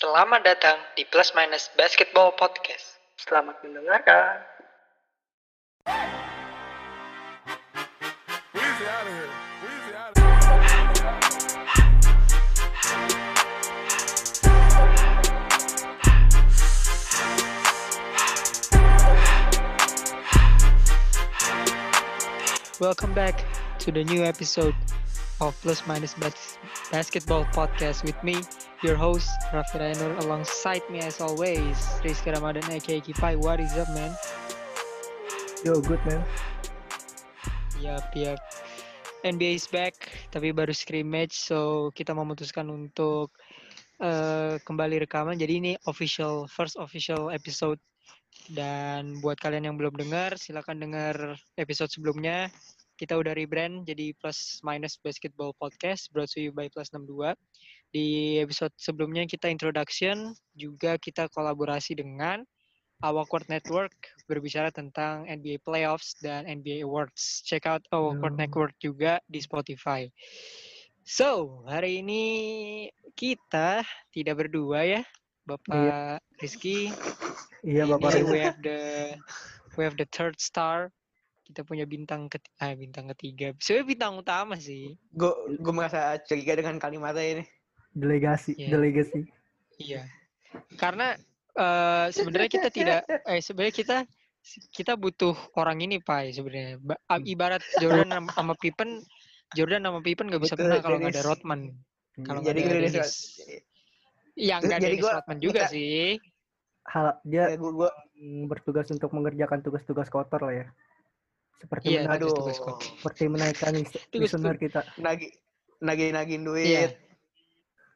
Selamat datang di Plus Minus Basketball Podcast. Selamat mendengarkan. Welcome back to the new episode of Plus Minus Bas- Basketball Podcast with me, your host Raffi Rainur, alongside me as always, Rizky Ramadan aka Kipai. What is up, man? Yo, good man. Yap, yap. NBA is back, tapi baru scrimmage, so kita memutuskan untuk eh, kembali rekaman. Jadi ini official, first official episode. Dan buat kalian yang belum dengar, silakan dengar episode sebelumnya. Kita udah rebrand jadi Plus Minus Basketball Podcast, brought to you by Plus 62. Di episode sebelumnya kita introduction, juga kita kolaborasi dengan Awkward Network berbicara tentang NBA Playoffs dan NBA Awards. Check out Awkward. Network juga di Spotify. So, hari ini kita tidak berdua ya, Bapak Rizky. Iya, Bapak Reza. we have the we have the third star. Kita punya bintang ketiga, ah, bintang ketiga. Sebenarnya bintang utama sih. gue gue merasa curiga dengan kalimatnya ini Delegasi, Iya. delegasi. Iya. Karena eh, sebenarnya kita tidak eh sebenarnya kita kita butuh orang ini Pak sebenarnya. A- Ibarat Jordan sama- Pippen, Jordan sama Pippen nggak bisa Betul, menang kalau nggak ada Dennis. Rodman. Kalau nggak jadi ada gue Dennis. Iya nggak ada Jadi Dennis gua- Rodman juga kita- sih. Hal dia ya gue gue mm, bertugas untuk mengerjakan tugas-tugas kotor lah ya. Seperti Iya, menaik, tugas kotor. seperti menaikkan lis- Tugas- listener kita. nagi nagi nagin duit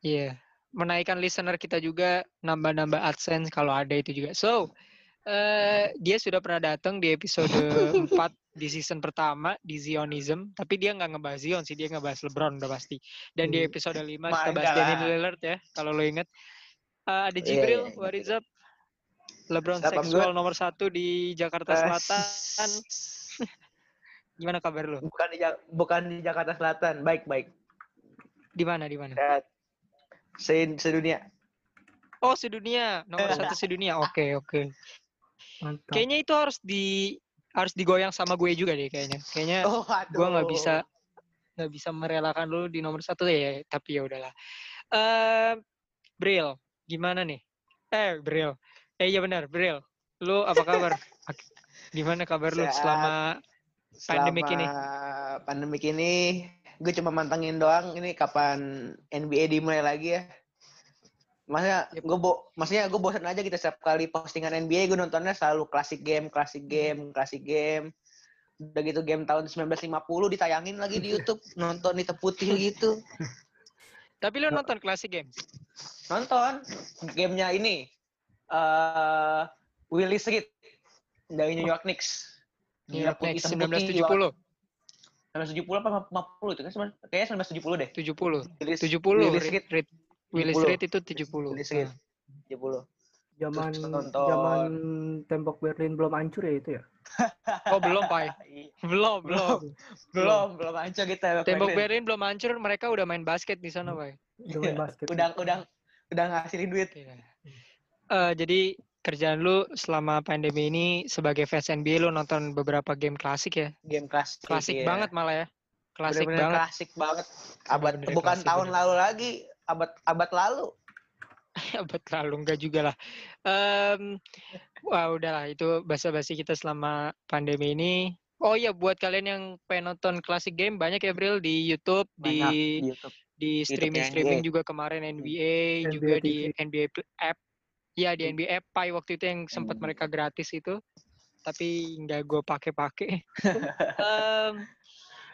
Iya. Iya. Menaikkan listener kita juga, nambah-nambah AdSense kalau ada itu juga. So, eh dia sudah pernah datang di episode 4 di season pertama di Zionism, tapi dia nggak ngebahas Zion sih, dia ngebahas LeBron udah pasti. Dan di Hmm. episode 5 Mah, kita bahas Damian. Lillard ya, kalau lo inget. Eh, ada Iya, Jibril, iya, iya. what is up? LeBron Siapa seksual gua? nomor satu di Jakarta Eh, Selatan. Gimana kabar lo? bukan di bukan di Jakarta Selatan baik baik Di mana? Di mana? Se sedunia Oh, sedunia. Nomor satu sedunia. Oke, oke. Mantap. Kayaknya itu harus di harus digoyang sama gue juga deh kayaknya. Kayaknya oh aduh gue nggak bisa nggak bisa merelakan lu di nomor satu ya. Tapi ya udahlah. Eh, Bril, gimana nih? Eh, Bril. Eh, iya benar, Bril. Lu apa kabar? Gimana kabar lu selama pandemik ini? Selama pandemik ini gue cuma mantengin doang ini kapan NBA dimulai lagi ya Maksudnya Yep. gue bo maksudnya gue bosan aja kita setiap kali postingan NBA gue nontonnya selalu klasik game, klasik game, klasik game. Udah gitu game tahun 1950 ditayangin lagi di YouTube, nonton hitam putih gitu. Tapi lu nonton Classic Game? Nonton gamenya ini eh Willis Reed dari New York Knicks. New York Knicks putih, hitam 1970. Putih, 1970 apa 50 itu kan? Kayaknya 1970 deh. 70. Willis, 70. Willis Reed Reed, Willis 70. Reed itu 70. Willis Reed. Nah. 70. Zaman zaman tembok Berlin belum hancur ya itu ya. Oh, belum, Pak. Belum, belum. belum, belum hancur kita. Tembok Berlin. Berlin belum hancur, mereka udah main basket di sana, Pak. Udah main basket. Udah udah udah ngasilin duit. Iya. Eh, jadi kerjaan lu selama pandemi ini sebagai fans NBA lu nonton beberapa game klasik ya? Game klasik. Klasik iya. banget malah ya. Klasik Bener-bener banget. Klasik banget. Abad Bener-bener bukan klasik, tahun bener. lalu lagi, abad abad lalu. Abad lalu enggak juga lah. Em, wah udahlah itu basa-basi kita selama pandemi ini. Oh iya buat kalian yang pengen nonton klasik game banyak ya Bril di YouTube, di Banyak di YouTube. di YouTube streaming NBA. streaming juga kemarin NBA, NBA juga di TV. NBA pl- app. Ya di NBA Pi waktu itu yang sempat Hmm. mereka gratis itu. Tapi nggak gue pakai-pakai. Em,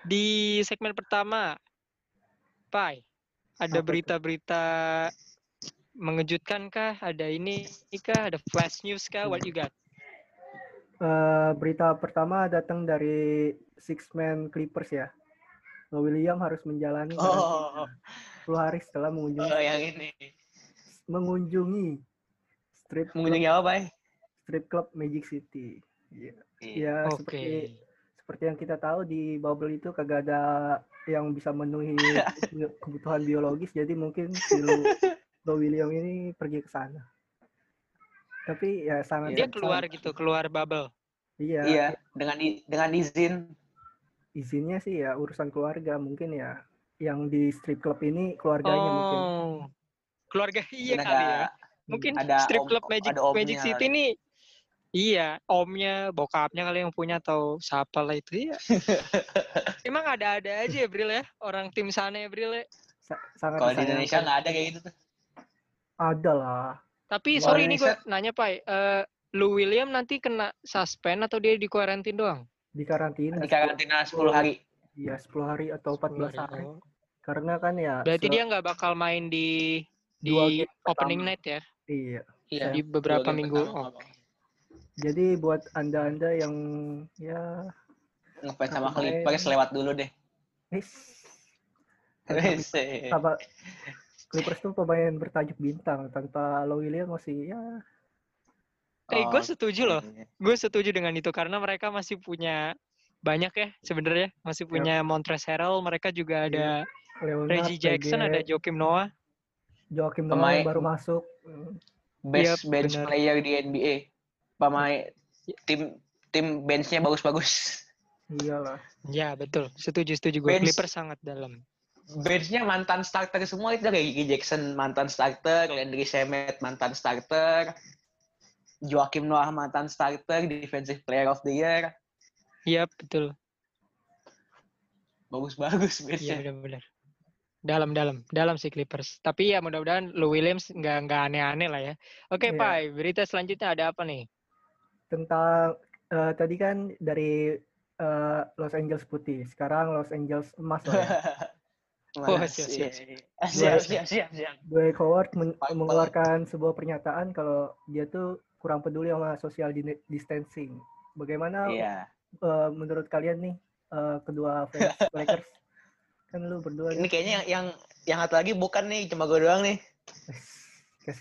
di segmen pertama, Pai, ada berita-berita mengejutkan kah? Ada ini kah? Ada flash news kah? What you got? Eh, berita pertama datang dari Six Man Clippers ya. William harus menjalani Oh, 10 hari setelah mengunjungi oh yang ini. mengunjungi strip club, Mengunjungi apa, Bay? strip club Magic City. Iya. Iya. Ya, Oke. seperti seperti yang kita tahu di bubble itu kagak ada yang bisa memenuhi kebutuhan biologis jadi mungkin si Lu Lou William ini pergi ke sana. Tapi ya sangat Dia sangat- keluar gitu, keluar bubble. Iya, Iya, dengan dengan izin. izinnya sih ya urusan keluarga mungkin ya. Yang di strip club ini keluarganya mungkin. Oh. Keluarga iya Dan kali ya. Mungkin ada strip om- club Magic ada Magic City nih Iya, omnya, bokapnya kali yang punya atau siapa lah itu ya. Emang ada-ada aja ya Bril ya, orang tim sana ya Bril ya. Sa- sangat Kalau di Indonesia nggak ada kayak gitu tuh. ada lah. Tapi Kalau sorry ini gue Indonesia- nanya Pak, eh Lou William nanti kena suspend atau dia di karantin doang? Di karantina. Di karantina 10 hari. Iya, 10 hari atau 14 hari. Oh. Karena kan ya Berarti dia nggak bakal main di di opening pertama. night ya, iya. Iya. di beberapa minggu. Oke. Jadi buat Anda-anda yang ya Ngefans sama. Clippers lewat dulu deh. Wes. apa Clippers tuh pemain bertajuk bintang tanpa Lou William masih ya Eh, gue Oh, setuju loh. iya. Gue setuju dengan itu karena mereka masih punya banyak ya sebenarnya masih punya Montrezl Harrell, mereka juga ada Leonard, Reggie Jackson, PG, ada Joakim Noah. Joakim Noah Pemain- baru masuk. Hmm, Best Yap, bench benar. player di NBA. Pemain tim tim benchnya bagus-bagus. Iyalah. Ya betul, setuju setuju gue. Bench. Clippers sangat dalam. Benchnya mantan starter semua itu kayak Gigi Jackson mantan starter, Landry Shamet mantan starter, Joakim Noah mantan starter, defensive player of the year. Iya betul. Bagus-bagus Iya benchnya. benar-benar. Dalam-dalam, dalam si Clippers. Tapi ya mudah-mudahan Lou Williams nggak nggak aneh-aneh lah ya. Oke Iya. Pak, berita selanjutnya ada apa nih? Tentang eh, tadi kan dari eh, Los Angeles putih, sekarang Los Angeles emas lah ya. Oh, siap, iya, siap, iya. siap, siap, siap, siap. Dwight Howard men- mengeluarkan sebuah pernyataan kalau dia tuh kurang peduli sama social di- distancing. Bagaimana Iya. eh, menurut kalian nih eh, kedua fans Lakers? Kan lu berdua Ini nih. kayaknya yang yang yang satu lagi bukan nih, cuma gue doang nih.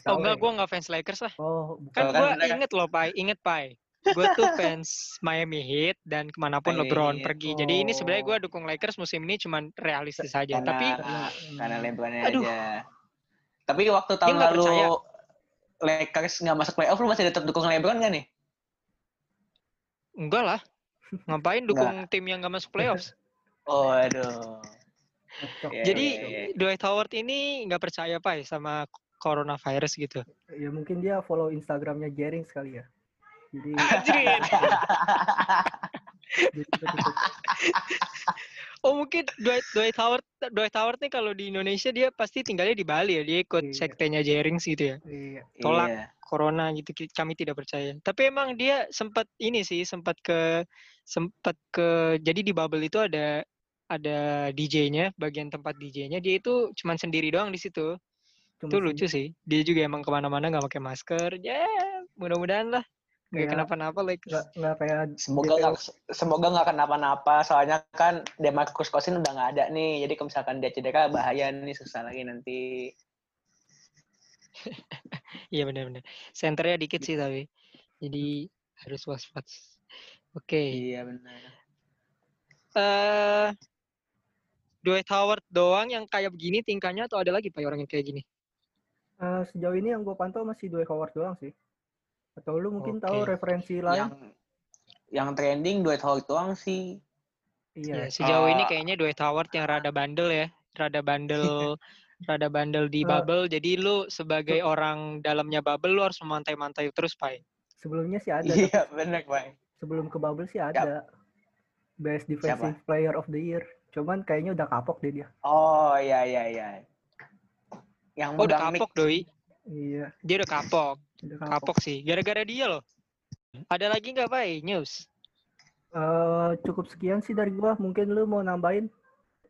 Oh enggak, ya. gue nggak fans Lakers lah. Oh, bukan. Kan kan gue kan? inget loh Pai, inget Pai. Gue tuh fans Miami Heat dan ke mana pun Miami LeBron Heat. pergi. Jadi ini sebenarnya gue Oh. dukung Lakers musim ini cuman realistis saja. Karena, Tapi karena Hmm. Lebronnya Aduh. aja. Tapi waktu tahun nggak lalu percaya. Lakers nggak masuk playoff, lu masih tetap dukung Lebron nggak nih? enggak lah. Ngapain dukung tim yang gak masuk playoffs? Oh, aduh. Iya, Jadi iya, iya. Dwight Howard ini nggak percaya Pai sama coronavirus gitu. ya mungkin dia follow Instagramnya Jering sekali ya. Jadi. Oh mungkin Dwight, Dwight Howard Dwight Howard nih kalau di Indonesia dia pasti tinggalnya di Bali ya. Dia ikut Iya. sektenya Jerings gitu ya. Iya. Tolak. Iya. corona gitu kami tidak percaya. Tapi emang dia sempat ini sih sempat ke sempat ke jadi di bubble itu ada ada DJ-nya, bagian tempat DJ-nya dia itu cuman sendiri doang di situ. Cuma Itu lucu sih. Dia juga emang ke mana-mana nggak pakai masker. Ya mudah-mudahan lah nggak Kayak- kenapa-napa Lakers. nggak nggak kayak Semoga DPO. nggak semoga nggak kenapa-napa. Soalnya kan Demarcus Cousins udah nggak ada nih. Jadi kalau misalkan dia cedera bahaya nih susah lagi nanti. Iya benar-benar. Senternya dikit sih tapi. Jadi harus waspada. Oke. Iya benar. Eh Dwight Howard doang yang kayak begini tingkahnya atau ada lagi pak orang yang kayak gini? Eh, sejauh ini yang gue pantau masih Dwight Howard doang sih. Atau lu mungkin tahu Oke. referensi lain? Yang yang trending Dwight Howard doang sih. Iya. Ya, sejauh ini Ah. kayaknya Dwight Howard yang rada bandel ya, rada bandel, rada bandel di Eh. bubble. Jadi lu sebagai orang dalamnya bubble lu harus memantai-mantai terus, Pai. Sebelumnya sih ada. Iya benar Pak. Sebelum ke bubble sih ada. Best defensive player of the year. Cuman kayaknya udah kapok deh dia. Oh iya iya iya. Yang Oh, udah kapok, Doi. Iya, Dia udah kapok. udah kapok. Kapok sih. Gara-gara dia loh. Ada lagi nggak, Pai? News? Eh, cukup sekian sih dari gua. Mungkin lu mau nambahin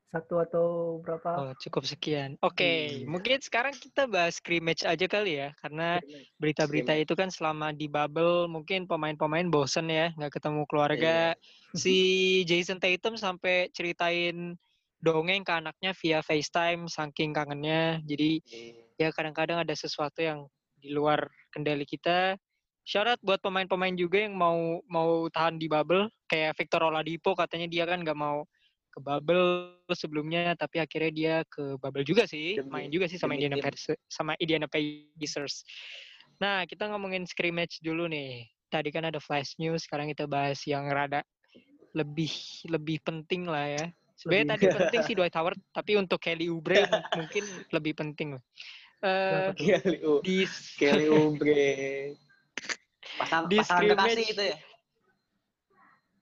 satu atau berapa? Oh, cukup sekian. Oke, Iya. mungkin sekarang kita bahas scrimmage aja kali ya, karena berita-berita itu kan selama di bubble mungkin pemain-pemain bosen ya, nggak ketemu keluarga. Si Jason Tatum sampai ceritain dongeng ke anaknya via FaceTime saking kangennya. Jadi ya kadang-kadang ada sesuatu yang di luar kendali kita. Syarat buat pemain-pemain juga yang mau mau tahan di bubble, kayak Victor Oladipo katanya dia kan nggak mau ke bubble sebelumnya tapi akhirnya dia ke bubble juga sih Demi- main juga sih sama demi Indiana. Pacers sama Indiana Pacers nah kita ngomongin scrimmage dulu nih tadi kan ada flash news sekarang kita bahas yang rada lebih lebih penting lah ya sebenarnya tadi penting sih Dwight Howard tapi untuk Kelly Oubre mungkin lebih penting Eh, tuh? Kelly, U- di Kelly Oubre. Pasang, Di pasangan kekasih itu ya?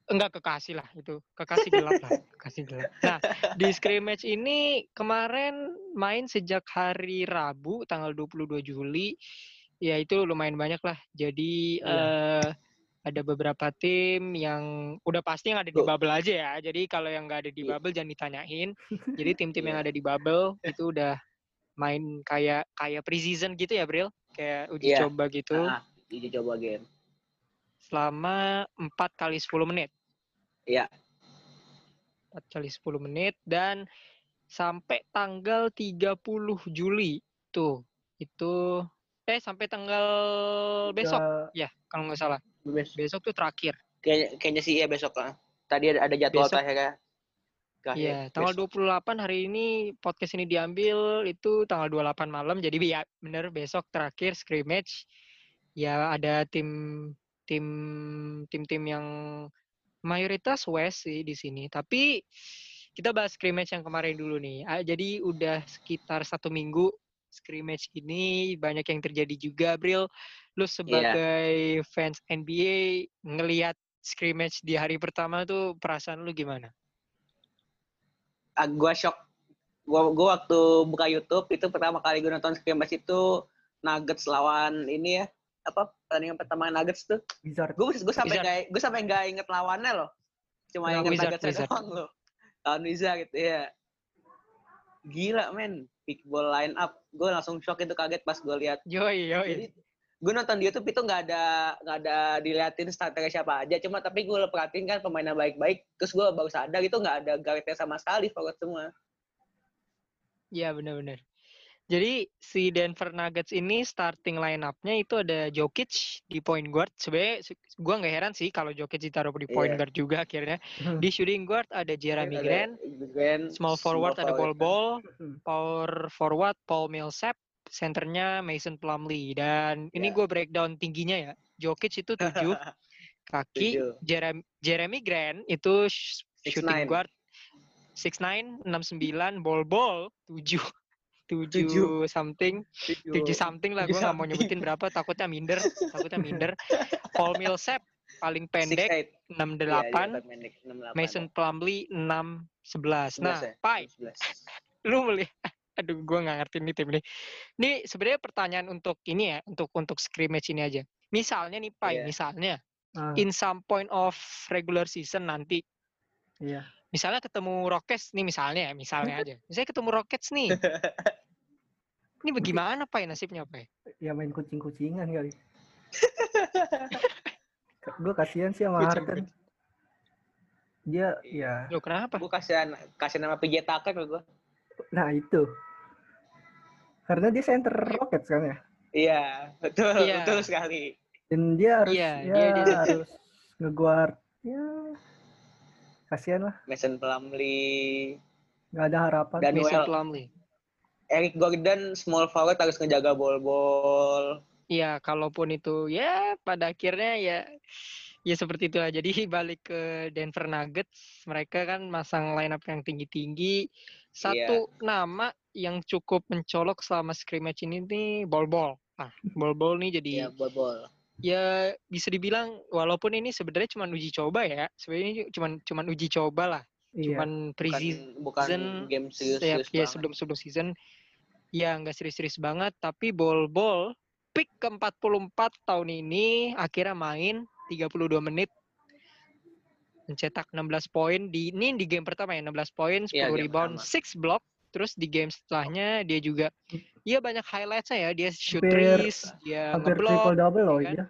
Enggak kekasih lah itu kekasih gelap lah kekasih gelap. Nah di scrimmage ini kemarin main sejak hari Rabu tanggal 22 Juli. Ya itu lumayan banyak lah. Jadi eh, ada beberapa tim yang udah pasti yang ada di bubble aja ya. Jadi kalau yang nggak ada di Iya. bubble jangan ditanyain. Jadi tim-tim yang Iya. ada di bubble itu udah main kayak kayak preseason gitu ya Bril? Kayak uji Iya. coba gitu. Ah, uji coba game. selama 4 kali 10 menit Iya. 4 kali 10 menit dan sampai tanggal 30 Juli tuh itu eh sampai tanggal besok ya kalau nggak salah Bes- besok tuh terakhir Kayaknya, kayaknya sih iya besok lah. Tadi ada, ada jadwal Besok. Terakhir, Iya, tanggal besok. 28 hari ini podcast ini diambil itu tanggal 28 malam. Jadi ya bener besok terakhir scrimmage. Ya ada tim tim tim-tim yang mayoritas West sih di sini. Tapi kita bahas scrimmage yang kemarin dulu nih. Jadi udah sekitar satu minggu scrimmage ini banyak yang terjadi juga, Bril. Lu sebagai fans NBA ngelihat scrimmage di hari pertama tuh perasaan lu gimana? ah, gua shock. Gua, gua waktu buka YouTube itu pertama kali gue nonton scrimmage itu Nuggets lawan ini ya apa pertandingan pertama Nuggets tuh. Wizard. Gue gue sampai nggak gue sampai nggak inget lawannya loh. Cuma Lawan inget Wizard, Nuggets Wizard. doang loh. Lawan Wizard gitu ya. Gila men, pick ball line up. Gue langsung shock itu kaget pas gue lihat. Yoi, yoi. Jadi gue nonton di YouTube itu nggak ada nggak ada diliatin starternya siapa aja. Cuma tapi gue perhatiin kan pemainnya baik-baik. Terus gue baru sadar itu nggak ada guardnya sama sekali forward semua. Iya benar-benar. Jadi si Denver Nuggets ini starting line up-nya itu ada Jokic di point guard. Sebenarnya se- gua nggak heran sih kalau Jokic ditaruh di point Iya. guard juga akhirnya. Hmm. Di shooting guard ada Jeremy Ada Grant, Grant, small forward ada Bol Bol, Hmm. power forward Paul Millsap, centernya Mason Plumlee dan ini Ya. gue breakdown tingginya ya. Jokic itu 7 kaki, Tujuh. Jeremy, Jeremy Grant itu sh- Six shooting nine. guard 6'9, 69, ball ball 7 7 Tujuh. something, 7 something lah gue Tujuh nggak mau nyebutin berapa takutnya minder, takutnya minder. Paul Millsap paling pendek 6'8". 68, Iya, Mason Plumlee 6 11. Nah, ya? Pai, lu melihat aduh gue nggak ngerti nih tim ini. Ini sebenarnya pertanyaan untuk ini ya, untuk untuk scrimmage ini aja. Misalnya nih Pai, Iya. misalnya Ah, in some point of regular season nanti iya. misalnya ketemu Rockets nih misalnya ya, misalnya aja. Misalnya ketemu Rockets nih. Ini bagaimana Pak nasibnya Pak? Ya main kucing-kucingan kali. gue kasihan sih sama Harden. Dia ya, Loh kenapa? Gue kasihan kasih nama PJ Tucker ke gue. nah itu. Karena dia center Rockets kan ya. Iya, betul, Iya. betul sekali. Dan dia harus Iya, ya dia- dia- harus ngeguard. Ya kasihan lah, Mason Plumlee, nggak ada harapan. Dan- Mason. Plumlee. Eric Gordon small forward harus ngejaga bol-bol. Iya, kalaupun itu ya pada akhirnya ya ya seperti itu aja. Jadi balik ke Denver Nuggets, mereka kan masang line up yang tinggi-tinggi. Satu nama yang cukup mencolok selama scrimmage ini nih bol-bol. Nah, bol-bol nih jadi Iya, bol-bol. ya bisa dibilang walaupun ini sebenarnya cuma uji coba ya. Sebenarnya ini cuma cuman uji coba lah, Iya. cuman preseason Bukan, bukan season, game ya, serius-serius ya banget. sebelum sebelum season ya nggak serius-serius banget tapi bol-bol pick ke 44 tahun ini akhirnya main 32 menit mencetak 16 poin di ini di game pertama ya 16 poin 10 Iya, game rebound pertama. 6 block terus di game setelahnya dia juga iya banyak highlightsnya ya dia shoot Hampir- threes dia Hampir ngeblok triple double loh ya kan? dia.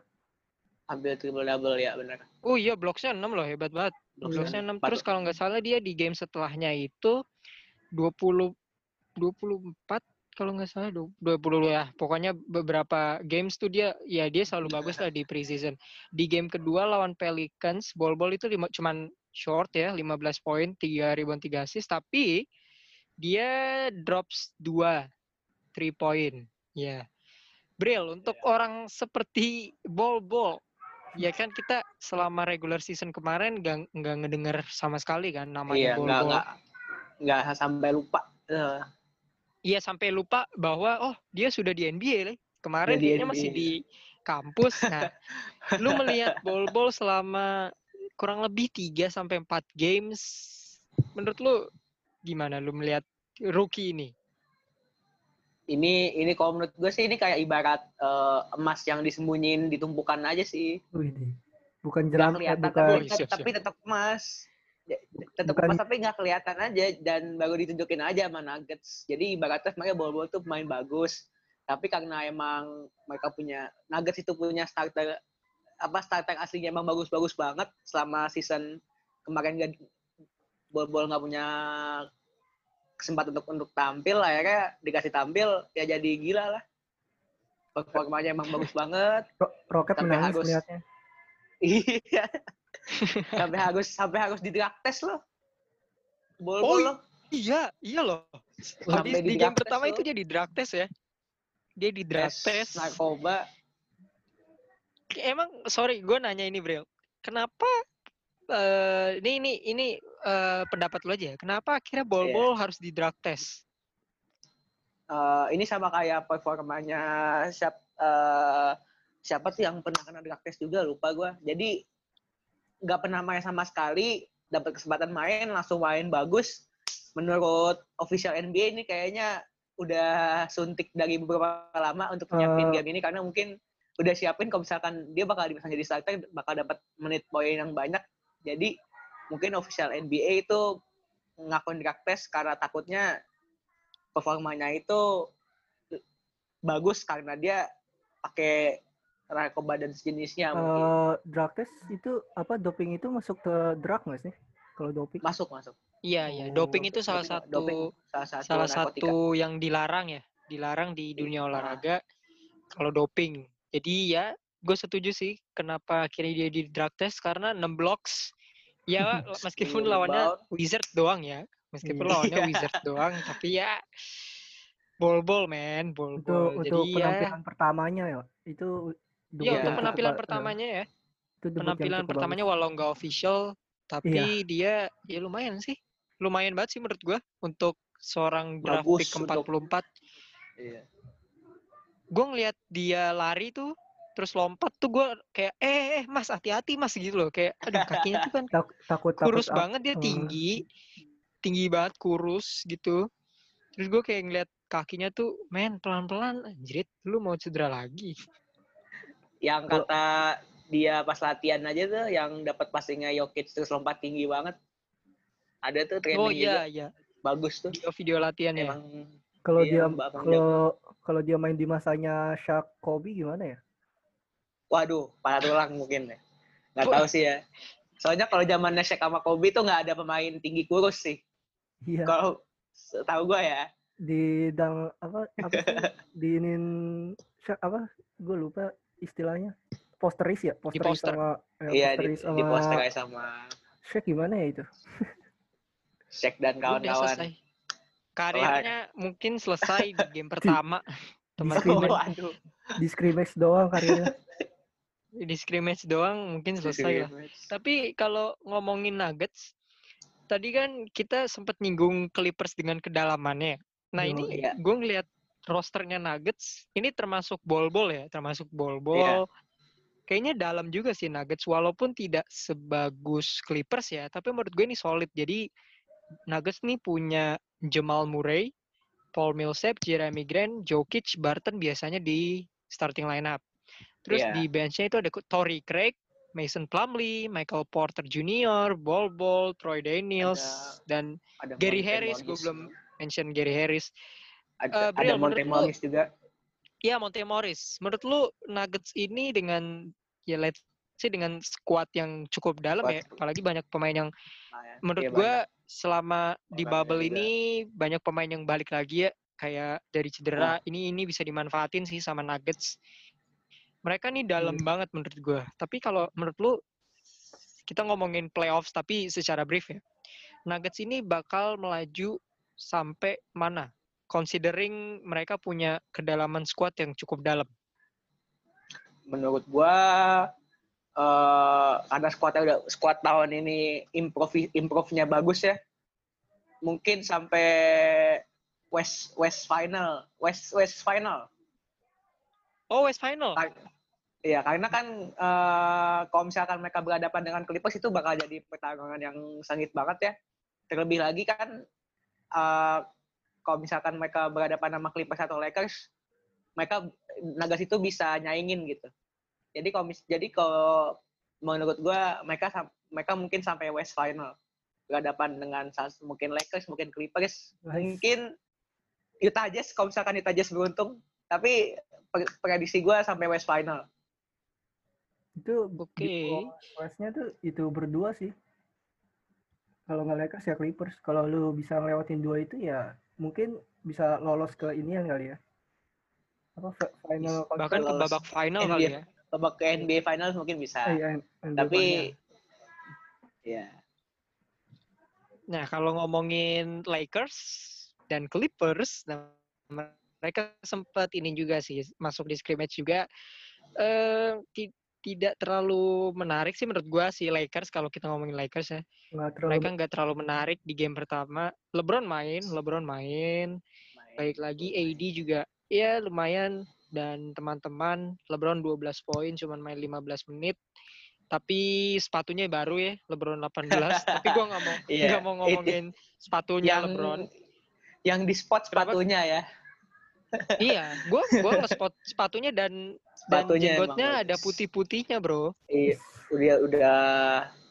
Ambil triple double ya benar. oh iya blocksnya 6 loh hebat banget blocksnya 6 terus kalau nggak salah dia di game setelahnya itu 20 24 kalau nggak salah du- 20 ya pokoknya beberapa games tuh dia ya dia selalu bagus lah di preseason di game kedua lawan Pelicans bol bol itu lima, cuman short ya, 15 poin, 3 rebound, 3 assist, tapi dia drops 2 3 point. Ya. Bril, untuk orang seperti Bol Bol, ya kan kita selama regular season kemarin nggak nggak ngedengar sama sekali kan namanya Iya, Bol nggak Bol. nggak nggak sampai lupa. Eh, Iya sampai lupa bahwa oh dia sudah di NBA lah. Kemarin Dia di dia masih di kampus. Nah, lu melihat Bol Bol selama kurang lebih 3 sampai 4 games. Menurut lu gimana lu melihat rookie ini? ini ini kalau menurut gue sih ini kayak ibarat eh, emas yang disembunyiin ditumpukan aja sih. Bukan Nggak jeram, eh, kelihatan bukan Oh, tapi, siap, tapi tetap emas. Ya, Tetap Bukan- emas tapi nggak kelihatan aja dan baru ditunjukin aja sama Nuggets. Jadi ibaratnya sebenarnya bol-bol tuh main bagus. Tapi karena emang mereka punya Nuggets itu punya starter apa starter aslinya emang bagus-bagus banget selama season kemarin gak bol-bol nggak punya kesempatan untuk untuk tampil akhirnya dikasih tampil ya jadi gila lah performanya emang bagus banget Ro- Rocket Sampai menangis harus- melihatnya. Iya. Sampai harus sampai harus di drug test loh. Bol Oh, loh. Iya, iya loh. Sampai di di game test pertama loh. itu jadi drug test ya. Dia di drug Tes test. narkoba. Emang sorry, gue nanya ini, Bril. Kenapa eh ini ini ini eh, pendapat lu aja. ya. Kenapa akhirnya bol-bol harus di drug test? Eh, ini sama kayak performanya siap eh, siapa tuh yang pernah kena drug test juga lupa gua. Jadi nggak pernah main sama sekali, dapat kesempatan main langsung main bagus. Menurut official NBA ini kayaknya udah suntik dari beberapa lama untuk nyiapin Eh. game ini karena mungkin udah siapin kalau misalkan dia bakal bisa jadi starter bakal dapat menit poin yang banyak. Jadi mungkin official NBA itu ngakuin drug test karena takutnya performanya itu bagus karena dia pakai narkoba dan sejenisnya mungkin. Eh, drug test itu apa doping itu masuk ke drug nggak sih? Kalau doping? masuk masuk Iya, iya. Oh, Doping itu salah doping- satu doping salah satu salah narkotika. satu yang dilarang ya, dilarang di dunia Ah. olahraga kalau doping. Jadi ya, gue setuju sih kenapa akhirnya dia di drug test karena 6 blocks. Ya, meskipun 10 lawannya. Wizard doang ya, meskipun Iya. lawannya Iya. Wizard doang, tapi ya bol-bol men, Untuk bol-bol. untuk Jadi ya, penampilan pertamanya ya. Itu Iya, untuk yang penampilan cukup- pertamanya ya, eh, itu penampilan pertamanya bagus. walau nggak official, tapi dia ya lumayan sih, lumayan banget sih menurut gue untuk seorang Bagus untuk- ke-44 Iya. gue ngelihat dia lari tuh terus lompat tuh gue kayak eh eh mas hati-hati mas gitu loh. Kayak aduh kakinya tuh kan Tak- takut takut kurus banget dia eh, tinggi. Tinggi banget kurus gitu. Terus gue kayak ngeliat kakinya tuh men pelan-pelan anjrit lu mau cedera lagi Yang kata dia pas latihan aja tuh yang dapat passingnya Jokic terus lompat tinggi banget. Ada tuh training oh iya juga iya bagus tuh. video video latihan ya Emang Kalau Iya, dia kalau kalau dia main di masanya Shaq Kobe gimana ya? waduh, parah tulang mungkin ya. Nggak tahu sih ya. Soalnya kalau zamannya Shaq sama Kobe tuh nggak ada pemain tinggi kurus sih. Iya. Kalau tahu gua ya. Di dang apa apa sih? Diinin Shaq apa? Gue lupa istilahnya. Posteris ya, posteris poster. sama ya, Iya di, posteris sama di poster kayak sama Shaq gimana ya itu? Shaq dan kawan-kawan. karirnya mungkin selesai di game pertama Di teman-teman di scrimmage doang karirnya. di scrimmage doang mungkin selesai lah Tapi kalau ngomongin Nuggets, tadi kan kita sempat nyinggung Clippers dengan kedalamannya. Nah Oh, ini iya. gue ngeliat rosternya Nuggets, ini termasuk bol-bol ya, termasuk Iya. bol-bol. Kayaknya dalam juga sih Nuggets, walaupun tidak sebagus Clippers ya, tapi menurut gue ini solid. Jadi Nuggets nih punya Jamal Murray, Paul Millsap, Jeremy Grant, Jokic, Barton biasanya di starting lineup. Terus Iya. di benchnya itu ada Tory Craig, Mason Plumlee, Michael Porter Jr., Bol Bol, Troy Daniels, dan Ada Gary Harris, gue belum mention Gary Harris. Ada, Eh, ada Bril, Monte menurut lu- Morris juga. Ya, Monte Morris. Menurut lu Nuggets ini dengan ya let's say dengan squad yang cukup dalam ya, Squad. apalagi banyak pemain yang Nah, ya. menurut Iya, gue banyak. selama di Orangnya bubble juga. ini banyak pemain yang balik lagi ya kayak dari cedera ini ini bisa dimanfaatin sih sama Nuggets mereka nih dalam Hmm. banget menurut gue tapi kalau menurut lu kita ngomongin playoffs tapi secara brief ya. Nuggets ini bakal melaju sampai mana? Considering mereka punya kedalaman squad yang cukup dalam. menurut gua eh karena squadnya udah squad tahun ini improve improve-nya bagus ya. Mungkin sampai West West final, West West final. Oh, West Final. Iya, karena kan eh kalau misalkan mereka berhadapan dengan Clippers itu bakal jadi pertarungan yang sengit banget ya. Terlebih lagi kan eh kalau misalkan mereka berhadapan sama Clippers atau Lakers, mereka Nuggets itu bisa nyaingin gitu. Jadi kalau mis- jadi kalau menurut gua mereka sam- mereka mungkin sampai West Final berhadapan dengan mungkin Lakers, mungkin Clippers, Nice. mungkin Utah Jazz kalau misalkan Utah Jazz beruntung. Tapi prediksi gua sampai West Final. Itu Oke. Westnya tuh itu berdua sih. Kalau nggak Lakers ya Clippers. Kalau lu bisa ngelewatin dua itu ya mungkin bisa lolos ke ini kali ya. Apa fi- final Bahkan ke babak final NBA. kali ya. babak ke NBA Finals mungkin bisa. Eh, iya, NBA Tapi final. ya Nah, kalau ngomongin Lakers dan Clippers, nah, mereka sempat ini juga sih masuk di scrimmage juga. Eh tidak terlalu menarik sih menurut gua si Lakers kalau kita ngomongin Lakers ya. nggak terlalu Mereka nggak terlalu menarik di game pertama. LeBron main, LeBron main. main. Baik lagi AD juga ya lumayan dan teman-teman LeBron 12 poin cuman main 15 menit. Tapi sepatunya baru ya, LeBron 18. Tapi gua nggak mau nggak mau ngomongin sepatunya yang LeBron. yang di spot Kenapa? sepatunya ya. Iya, gua gua nge-spot sepatunya dan dan Sepatunya emang jenggotnya ada putih-putihnya, Bro. Iya, udah udah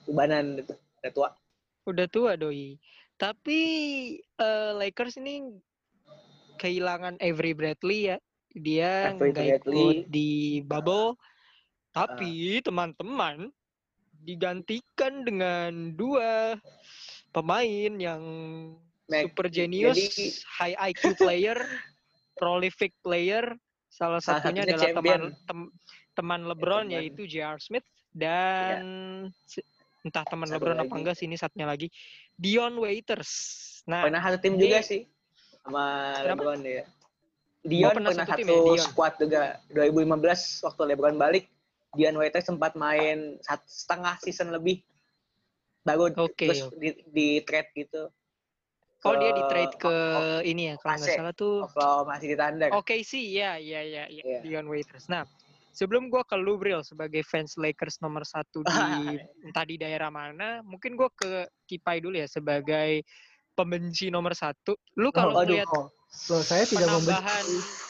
ubanan itu, udah tua. Udah tua doi. Tapi eh, Lakers ini kehilangan Avery Bradley ya. Dia nggak ikut di bubble. Tapi teman-teman digantikan dengan dua pemain yang Mac- super genius, jadi- high IQ player, prolific player. Salah Salah satunya adalah teman tem- teman LeBron teman. yaitu J.R. Smith dan se- entah teman Satu LeBron apa lagi. enggak sih ini satunya lagi Dion Waiters. Nah, Pernah satu tim ini- juga sih sama Kenapa? LeBron ya. Dion pernah pernah, satu satu, ya, Dion? squad juga 2015 waktu LeBron balik. Dion Waiters sempat main setengah season lebih baru Oke, terus di, di trade gitu. Oh dia di trade ke Oklahoma- ini ya kalau nggak salah tuh Oklahoma City Thunder. Oke sih, ya, ya, ya, ya, Iya. Dion Waiters. Nah, sebelum gua ke lu, Bril, sebagai fans Lakers nomor satu di entah di daerah mana, mungkin gua ke Kipai dulu ya sebagai pembenci nomor satu. Lu kalau aduh, ngeliat Oh, loh, saya tidak penambahan, membenci.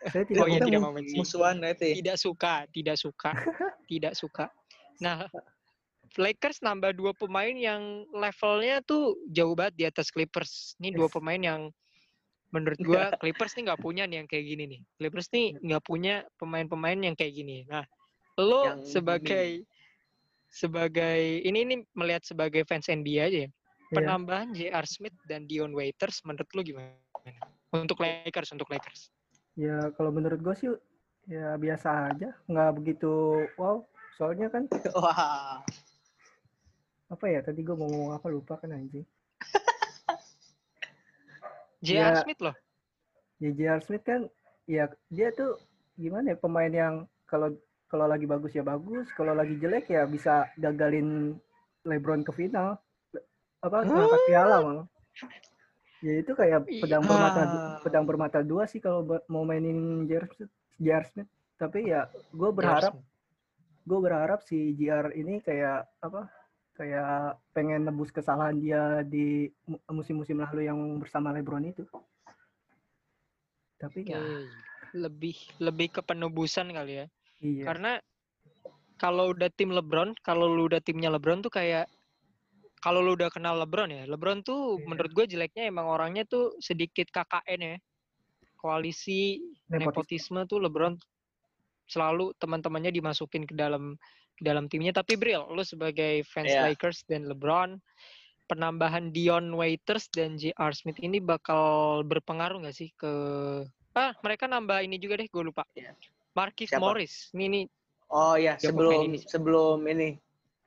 Saya tidak oh iya tidak membenci, musuhan tidak suka, tidak suka, tidak suka. Nah, Lakers nambah dua pemain yang levelnya tuh jauh banget di atas Clippers. Ini dua pemain yang menurut gua Clippers nih nggak punya nih yang kayak gini nih. Clippers nih nggak punya pemain-pemain yang kayak gini. Nah, lo Yang sebagai sebagai ini ini melihat sebagai fans NBA aja ya. Iya. Penambahan J.R. Smith dan Dion Waiters menurut lo gimana? Untuk Lakers, untuk Lakers. Ya kalau menurut gue sih ya biasa aja, nggak begitu wow. Soalnya kan Wah. Apa ya tadi gue mau ngomong apa lupa kan anjing. J.R. Ya. Smith loh. Ya J.R. Smith kan ya dia tuh gimana ya pemain yang kalau kalau lagi bagus ya bagus, kalau lagi jelek ya bisa gagalin LeBron ke final. Apa ngangkat piala malah. Ya itu kayak pedang bermata Ah. pedang bermata dua sih kalau mau mainin J.R. Smith. J.R. Smith. Tapi ya gue berharap gue berharap si JR ini kayak apa kayak pengen nebus kesalahan dia di mu- musim-musim lalu yang bersama LeBron itu tapi ya Oke. Lebih lebih ke penebusan kali ya. iya Karena kalau udah tim LeBron, kalau lu udah timnya LeBron tuh kayak kalau lu udah kenal LeBron ya, LeBron tuh Iya. menurut gue jeleknya emang orangnya tuh sedikit KKN ya. Koalisi Nepotisme. nepotisme tuh LeBron selalu teman-temannya dimasukin ke dalam dalam timnya. Tapi Bril, lu sebagai fans Iya. Lakers dan LeBron, penambahan Dion Waiters dan J.R. Smith ini bakal berpengaruh nggak sih ke ah mereka nambah ini juga deh, gue lupa. Iya. Markif Siapa? Morris. Ini nih Oh ya, sebelum ini. sebelum ini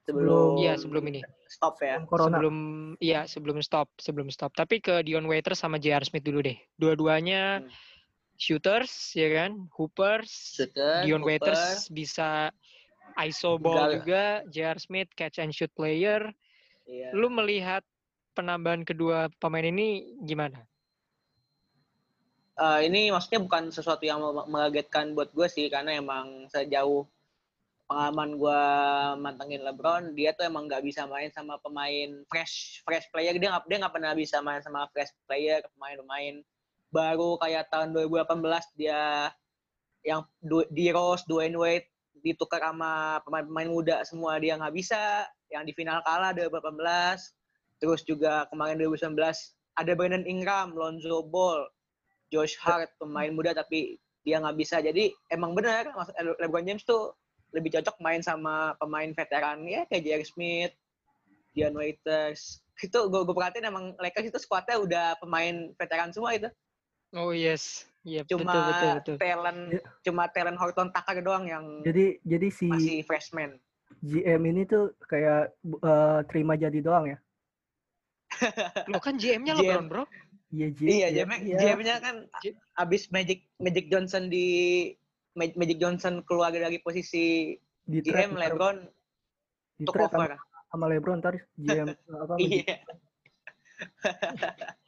sebelum Iya sebelum ini. stop ya. Sebelum corona. Sebelum iya sebelum stop, sebelum stop. Tapi ke Dion Waiters sama J.R. Smith dulu deh. Dua-duanya Hmm. shooters ya kan, hoopers. Shooter, Dion Hooper, Waiters bisa ISO ball Gal- juga, J.R. Smith catch and shoot player. iya. Lu melihat penambahan kedua pemain ini gimana? Eh, ini maksudnya bukan sesuatu yang mengagetkan buat gue sih karena emang sejauh pengalaman gue mantengin LeBron dia tuh emang nggak bisa main sama pemain fresh fresh player dia nggak dia nggak pernah bisa main sama fresh player pemain-pemain baru kayak tahun 2018 dia yang Du- di Rose, Dwayne Wade ditukar sama pemain-pemain muda semua dia nggak bisa. Yang di final kalah 2018 terus juga kemarin 2019 ada Brandon Ingram, Lonzo Ball, Josh Hart pemain muda tapi dia nggak bisa. Jadi emang benar Le- LeBron James tuh lebih cocok main sama pemain veteran ya kayak J.R. Smith, Dion Waiters. Itu gue gue perhatiin emang Lakers itu skuadnya udah pemain veteran semua itu. Oh yes, iya betul cuma betul betul. talent Iya. cuma talent Horton Tucker doang yang Jadi jadi si masih freshman GM ini tuh kayak eh, terima jadi doang ya. Lo kan GM-nya GM. LeBron bro. Iya G. iya iya, GM iya. GM-nya kan J- abis Magic Magic Johnson di Ma- Magic Johnson keluar dari posisi di GM LeBron di took trade sama, over sama LeBron ntar GM apa iya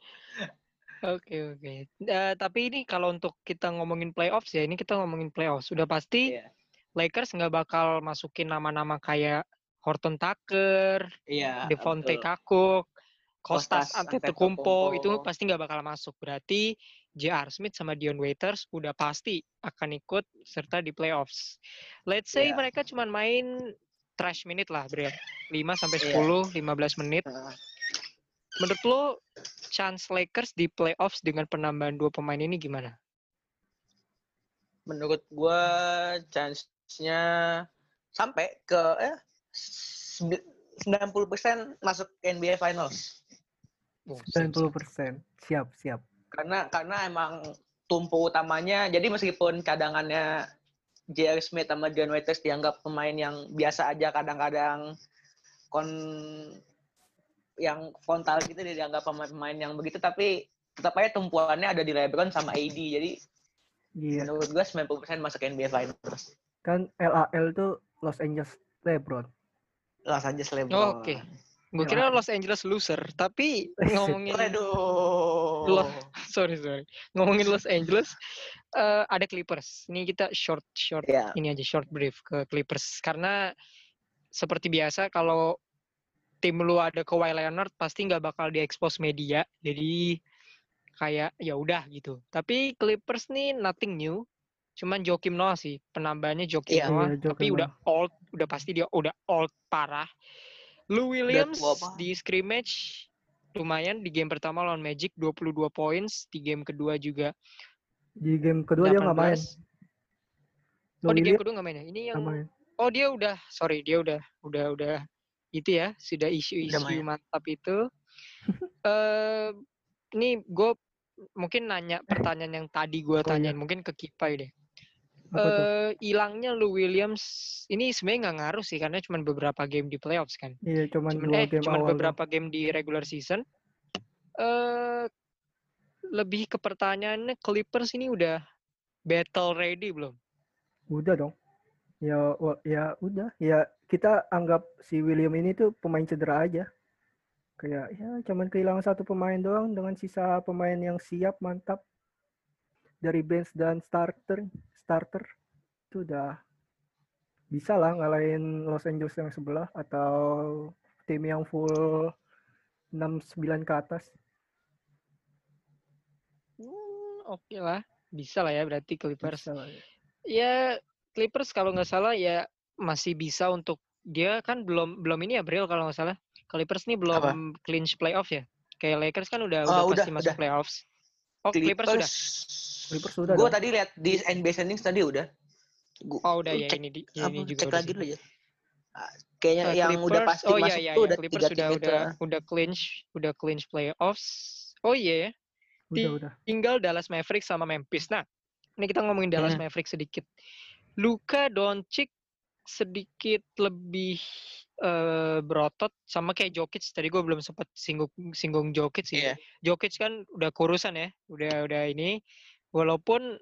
Oke oke. Eh, tapi ini kalau untuk kita ngomongin playoffs ya, ini kita ngomongin playoffs. Sudah pasti Iya. Lakers nggak bakal masukin nama-nama kayak Horton Tucker, iya Devonte. Kakuk, Kostas Antetokounmpo itu pasti nggak bakal masuk. Berarti J.R. Smith sama Dion Waiters udah pasti akan ikut serta di playoffs. Let's say Iya. mereka cuma main trash minute lah, Bril. 5 sampai Iya. 10, 15 menit. Heeh. Menurut lo chance Lakers di playoffs dengan penambahan dua pemain ini gimana? menurut gua chance-nya sampai ke eh sembi- 90% masuk ke NBA Finals. Oh, siap, 90 siap. persen. Siap siap. Karena karena emang tumpu utamanya jadi meskipun cadangannya J.R. Smith sama Dion Waiters dianggap pemain yang biasa aja kadang-kadang kon yang frontal gitu dia dianggap pemain-pemain yang begitu tapi tetap aja tumpuannya ada di LeBron sama AD. Jadi Iya. menurut gua 90% masuk NBA Finals. Kan LAL tuh Los Angeles LeBron. Los Angeles LeBron. Oh, Oke. Gue Ya. kira Los Angeles loser, tapi ngomongin Waduh. Lo- sorry sorry ngomongin Los Angeles eh, ada Clippers. Ini kita short short Ya. ini aja short brief ke Clippers karena seperti biasa kalau tim lu ada Kawhi Leonard pasti nggak bakal diekspos media. Jadi kayak ya udah gitu. Tapi Clippers nih nothing new. Cuman Joakim Noah sih penambahannya Joakim Iya. Noah, Joakim tapi udah old, udah pasti dia udah old parah. Lou Williams di scrimmage lumayan di game pertama lawan Magic 22 points, di game kedua juga Di game kedua dia nggak main. 18. Lou Oh di game kedua nggak main ya? Ini yang nggak main. oh dia udah sorry dia udah udah udah itu ya sudah Udah isu-isu mantap itu. eh ini gue mungkin nanya pertanyaan yang tadi gue Oh, iya. tanyain mungkin ke Kipai deh. Eh hilangnya Lou Williams ini sebenarnya nggak ngaruh sih karena cuma beberapa game di playoffs kan. Iya, cuman Cuman eh game cuman beberapa game di regular season. Eh lebih ke pertanyaannya Clippers ini udah battle ready belum? Udah dong. Ya, ya udah. Ya kita anggap si William ini tuh pemain cedera aja. Kayak ya cuman kehilangan satu pemain doang dengan sisa pemain yang siap mantap dari bench dan starter starter itu udah bisa lah ngalahin Los Angeles yang sebelah atau tim yang full 6-9 ke atas. Hmm, Oke lah, bisa lah ya berarti Clippers. Bisa lah ya. Ya Clippers kalau nggak salah ya masih bisa untuk dia kan belum belum ini ya Bril kalau nggak salah. Clippers nih belum clinch playoff ya. Kayak Lakers kan udah udah Oh, udah, pasti masuk udah. playoffs. Oh Clippers, sudah. Clippers sudah Gue tadi lihat di NBA standings tadi udah. Gua, Oh udah ya cek, ini di, apa, ini juga cek udah lagi dulu ya. Ah, Kayaknya Eh, yang udah Clippers- pasti oh, iya, masuk iya, tuh iya. udah Clippers tiga sudah itu. udah udah clinch udah clinch playoffs. Oh iya ya. Udah udah. tinggal Dallas Mavericks sama Memphis. Nah, ini kita ngomongin Dallas Hmm. Mavericks sedikit. Luka Doncic sedikit lebih eh, berotot sama kayak Jokic. Tadi gue belum sempat singgung singgung Jokic sih. Iya. Jokic kan udah kurusan ya, udah udah ini. Walaupun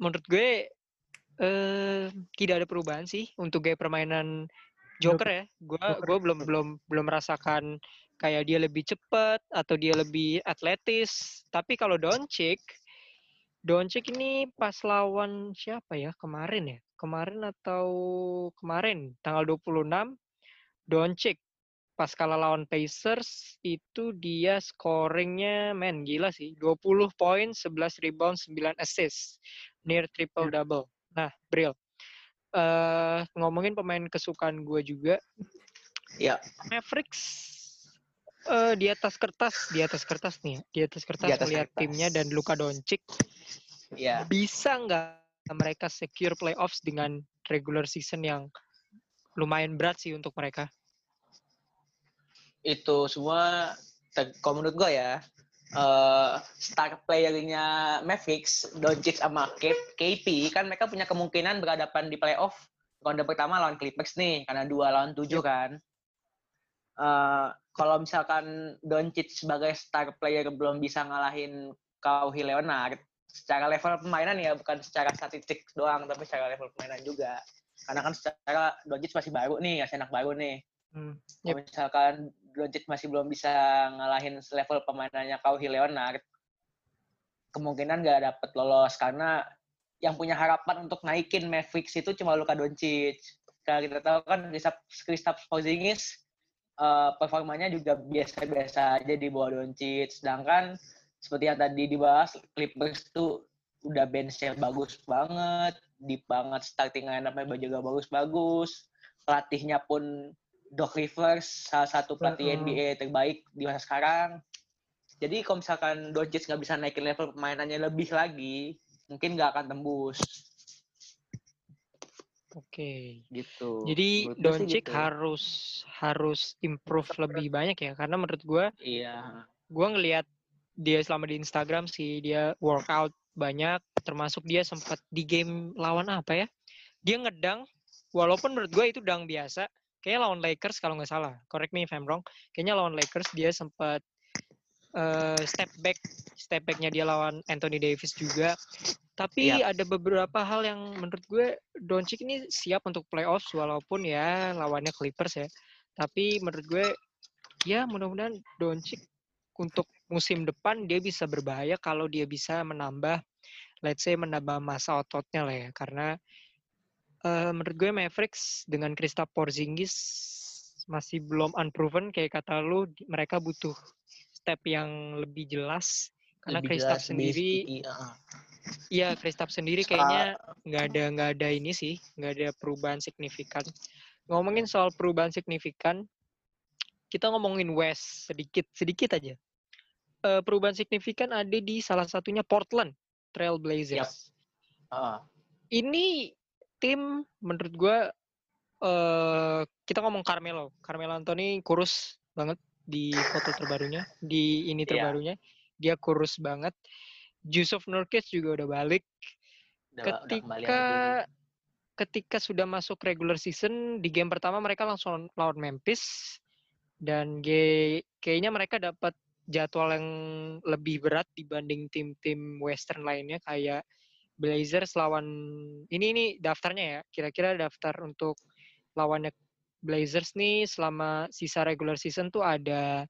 menurut gue eh tidak ada perubahan sih untuk gaya permainan Joker ya. Gue gue belum belum belum merasakan kayak dia lebih cepat atau dia lebih atletis. Tapi kalau Doncic, Doncic ini pas lawan siapa ya kemarin ya? Kemarin atau kemarin tanggal 26 Doncic pas kalah lawan Pacers itu dia scoringnya men gila sih 20 poin 11 rebound 9 assist near triple double nah Bril eh ngomongin pemain kesukaan gue juga Ya. Mavericks eh di atas kertas di atas kertas nih ya, di atas kertas atas melihat kertas. timnya dan Luka Doncic Ya. bisa nggak mereka secure playoffs dengan regular season yang lumayan berat sih untuk mereka itu semua kalau menurut gue ya eh star playernya Mavericks, Doncic sama KP kan mereka punya kemungkinan berhadapan di playoff ronde pertama lawan Clippers nih karena dua lawan tujuh kan. Eh kalau misalkan Doncic sebagai star player belum bisa ngalahin Kawhi Leonard secara level permainan ya bukan secara statistik doang tapi secara level permainan juga. Karena kan secara Doncic masih baru nih, masih anak baru nih. Hmm, Kalau misalkan Doncic masih belum bisa ngalahin level pemainannya Kawhi Leonard, kemungkinan nggak dapet lolos karena yang punya harapan untuk naikin Mavericks itu cuma Luka Doncic. Karena kita tahu kan Kristaps Porzingis eh, performanya juga biasa-biasa aja di bawah Doncic. Sedangkan seperti yang tadi dibahas, Clippers tuh udah bench-nya bagus banget, deep banget, starting line-up-nya juga bagus-bagus. Pelatihnya pun Doc Rivers, salah satu pelatih Mm-mm. NBA terbaik di masa sekarang. Jadi kalau misalkan Doncic nggak bisa naikin level permainannya lebih lagi, mungkin nggak akan tembus oke gitu. jadi Menurut Doncic gitu. harus harus improve lebih banyak ya karena menurut gue Iya. gue ngelihat dia selama di Instagram sih dia workout banyak. Termasuk dia sempat di game lawan apa ya? Dia ngedang walaupun menurut gue itu dang biasa. Kayaknya lawan Lakers kalau nggak salah. Correct me if I'm wrong. Kayaknya lawan Lakers dia sempat eh, step back. Step backnya dia lawan Anthony Davis juga. Tapi Iya. ada beberapa hal yang menurut gue Doncic ini siap untuk playoffs walaupun ya lawannya Clippers ya. Tapi menurut gue ya mudah-mudahan Doncic untuk musim depan dia bisa berbahaya kalau dia bisa menambah let's say menambah masa ototnya lah ya karena eh, menurut gue Mavericks dengan Kristaps Porzingis masih belum unproven kayak kata lu mereka butuh step yang lebih jelas karena Kristaps sendiri sticky, heeh. Iya, Kristaps sendiri kayaknya nggak ada nggak ada ini sih, nggak ada perubahan signifikan. Ngomongin soal perubahan signifikan, kita ngomongin West sedikit sedikit aja. Eh, perubahan signifikan ada di salah satunya Portland Trail Blazers. Heeh. Ini tim menurut gue eh kita ngomong Carmelo, Carmelo Anthony kurus banget di foto terbarunya, di ini Iya. terbarunya, dia kurus banget. Yusuf Nurkic juga udah balik Udah, udah ketika lagi. ketika sudah masuk regular season di game pertama mereka langsung lawan Memphis dan ge- kayaknya mereka dapat jadwal yang lebih berat dibanding tim-tim Western lainnya kayak Blazers lawan ini ini daftarnya ya kira-kira daftar untuk lawannya Blazers nih selama sisa regular season tuh ada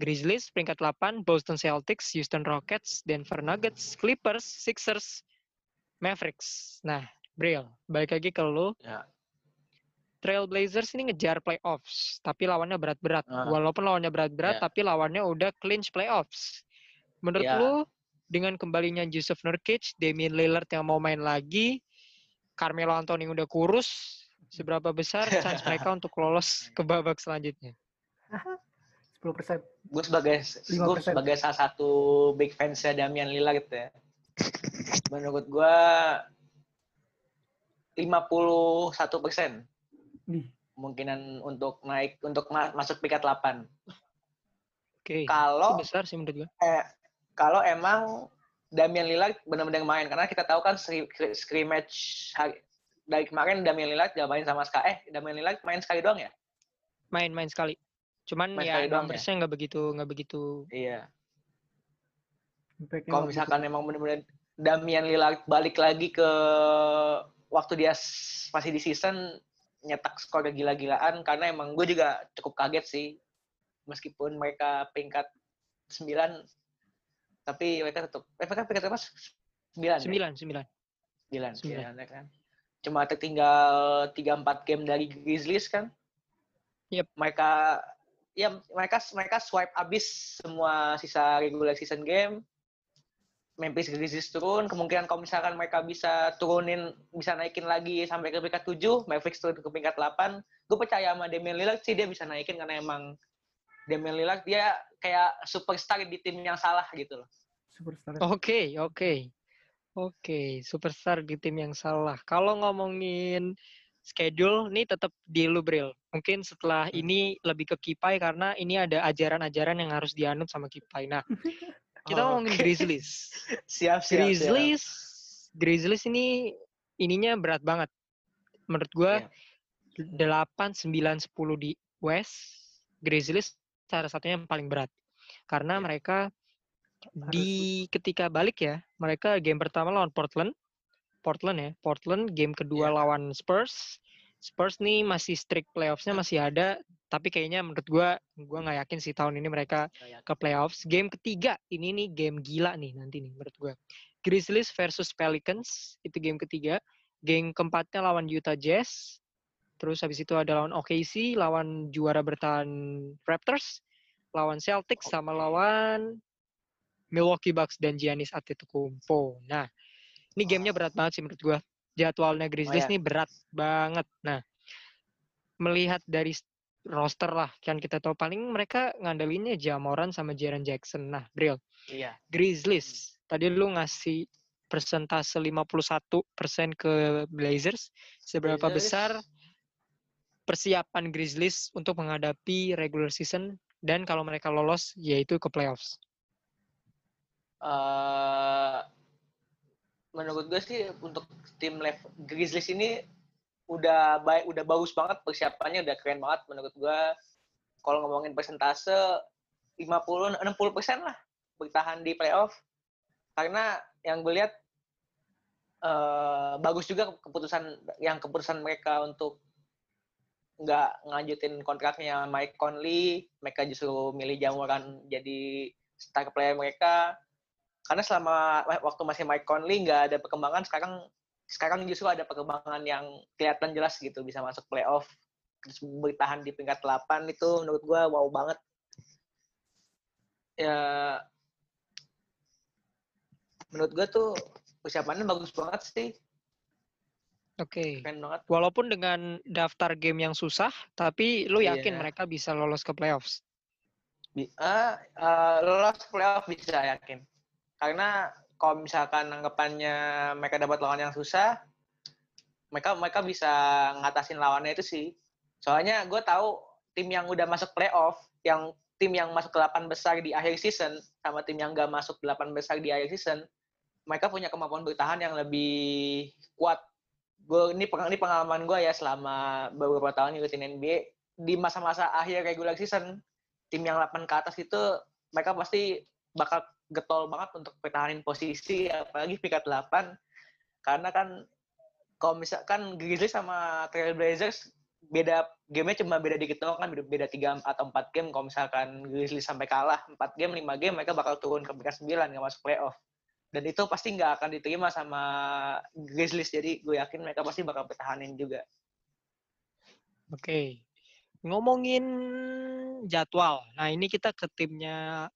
Grizzlies peringkat 8, Boston Celtics, Houston Rockets, Denver Nuggets, Clippers, Sixers, Mavericks. Nah, Bril, balik lagi ke lu. Ya. Trail Blazers ini ngejar playoffs, tapi lawannya berat-berat. Ah. Walaupun lawannya berat-berat, Ya. tapi lawannya udah clinch playoffs. Menurut Ya. lu, dengan kembalinya Yusuf Nurkic, Damian Lillard yang mau main lagi, Carmelo Anthony udah kurus, seberapa besar chance mereka untuk lolos ke babak selanjutnya? 10 persen. Gue sebagai gue 5%. sebagai salah satu big fansnya Damian Lillard gitu ya. Menurut gue 51 persen kemungkinan untuk naik untuk ma- masuk peringkat 8. Oke, itu Kalau besar sih menurut gue. eh, kalau emang Damian Lillard benar-benar main karena kita tahu kan scri- scrimmage hari- dari kemarin Damian Lillard gak main sama sekali. Eh, Damian Lillard main sekali doang ya? Main-main sekali. Cuman Main ya sekali doang ya? numbersnya nggak begitu nggak begitu. Iya. Kalau misalkan emang bener-bener Damian Lillard balik lagi ke waktu dia masih di season nyetak skor gila-gilaan karena emang gue juga cukup kaget sih meskipun mereka peringkat 9 tapi mereka tetap eh, mereka peringkat berapa? 9 ya? Sembilan sembilan. 9 Sembilan. ya kan. Cuma tertinggal 3-4 game dari Grizzlies kan. Yep. Mereka ya mereka mereka swipe abis semua sisa regular season game. Memphis Grizzlies turun, kemungkinan kalau misalkan mereka bisa turunin, bisa naikin lagi sampai ke peringkat 7, Mavericks turun ke peringkat 8, gue percaya sama Damian Lillard sih dia bisa naikin karena emang Damian Lillard dia kayak superstar di tim yang salah gitu loh. superstar. Oke oke oke. Superstar di tim yang salah. Kalau ngomongin schedule, nih tetap di lu Bril. Mungkin setelah ini lebih ke Kipai karena ini ada ajaran-ajaran yang harus dianut sama Kipai. Nah, kita ngomongin Oke. Grizzlies. Siap, siap, siap. Grizzlies, Grizzlies ini ininya berat banget. Menurut gua Iya. 8, 9, 10 di West, Grizzlies salah satunya yang paling berat. Karena Iya. mereka di ketika balik ya, mereka game pertama lawan Portland. Portland ya, Portland game kedua Iya. lawan Spurs. Spurs nih masih streak playoffs-nya masih ada, tapi kayaknya menurut gua gua nggak yakin sih tahun ini mereka ke playoffs. Game ketiga ini nih game gila nih nanti nih menurut gue. Grizzlies versus Pelicans itu game ketiga. Game keempatnya lawan Utah Jazz. Terus habis itu ada lawan OKC, lawan juara bertahan Raptors, lawan Celtics sama lawan Milwaukee Bucks dan Giannis Antetokounmpo. Nah, ini gamenya berat banget sih menurut gue. Jadwalnya Grizzlies ya. nih berat banget. Nah, melihat dari roster lah, kan kita tahu paling mereka ngandelinnya Jamoran sama Jaren Jackson. Nah, Bril, Iya. Grizzlies. Tadi lu ngasih persentase 51% ke Blazers. Seberapa Blazers. besar persiapan Grizzlies untuk menghadapi regular season dan kalau mereka lolos yaitu ke playoffs. eh menurut gue sih untuk tim level Grizzlies ini udah baik udah bagus banget persiapannya udah keren banget menurut gue kalau ngomongin persentase 50 60 persen lah bertahan di playoff. Karena yang gue lihat eh bagus juga keputusan yang keputusan mereka untuk nggak ngajutin kontraknya Mike Conley. Mereka justru milih Jamoran jadi star player mereka. Karena selama waktu masih Mike Conley nggak ada perkembangan sekarang sekarang justru ada perkembangan yang kelihatan jelas gitu bisa masuk playoff terus bertahan di peringkat 8 itu menurut gua wow banget ya menurut gua tuh persiapannya bagus banget sih Oke. banget Walaupun dengan daftar game yang susah, tapi lu yakin Iya. mereka bisa lolos ke playoffs? Ah, eh, lolos playoff bisa yakin karena kalau misalkan anggapannya mereka dapat lawan yang susah mereka mereka bisa ngatasin lawannya itu sih. Soalnya gue tahu tim yang udah masuk playoff yang tim yang masuk ke 8 besar di akhir season sama tim yang gak masuk 8 besar di akhir season mereka punya kemampuan bertahan yang lebih kuat. Gue ini peng- ini pengalaman gue ya selama beberapa tahun ngikutin NBA di masa-masa akhir regular season tim yang 8 ke atas itu mereka pasti bakal getol banget untuk pertahanin posisi apalagi peringkat 8 karena kan kalau misalkan Grizzlies sama Trailblazers beda gamenya cuma beda dikit doang kan beda, 3 atau 4 game. Kalau misalkan Grizzlies sampai kalah 4 game 5 game mereka bakal turun ke peringkat 9 nggak masuk playoff. Dan itu pasti nggak akan diterima sama Grizzlies. Jadi gue yakin mereka pasti bakal pertahanin juga. Oke. Ngomongin jadwal. Nah, ini kita ke timnya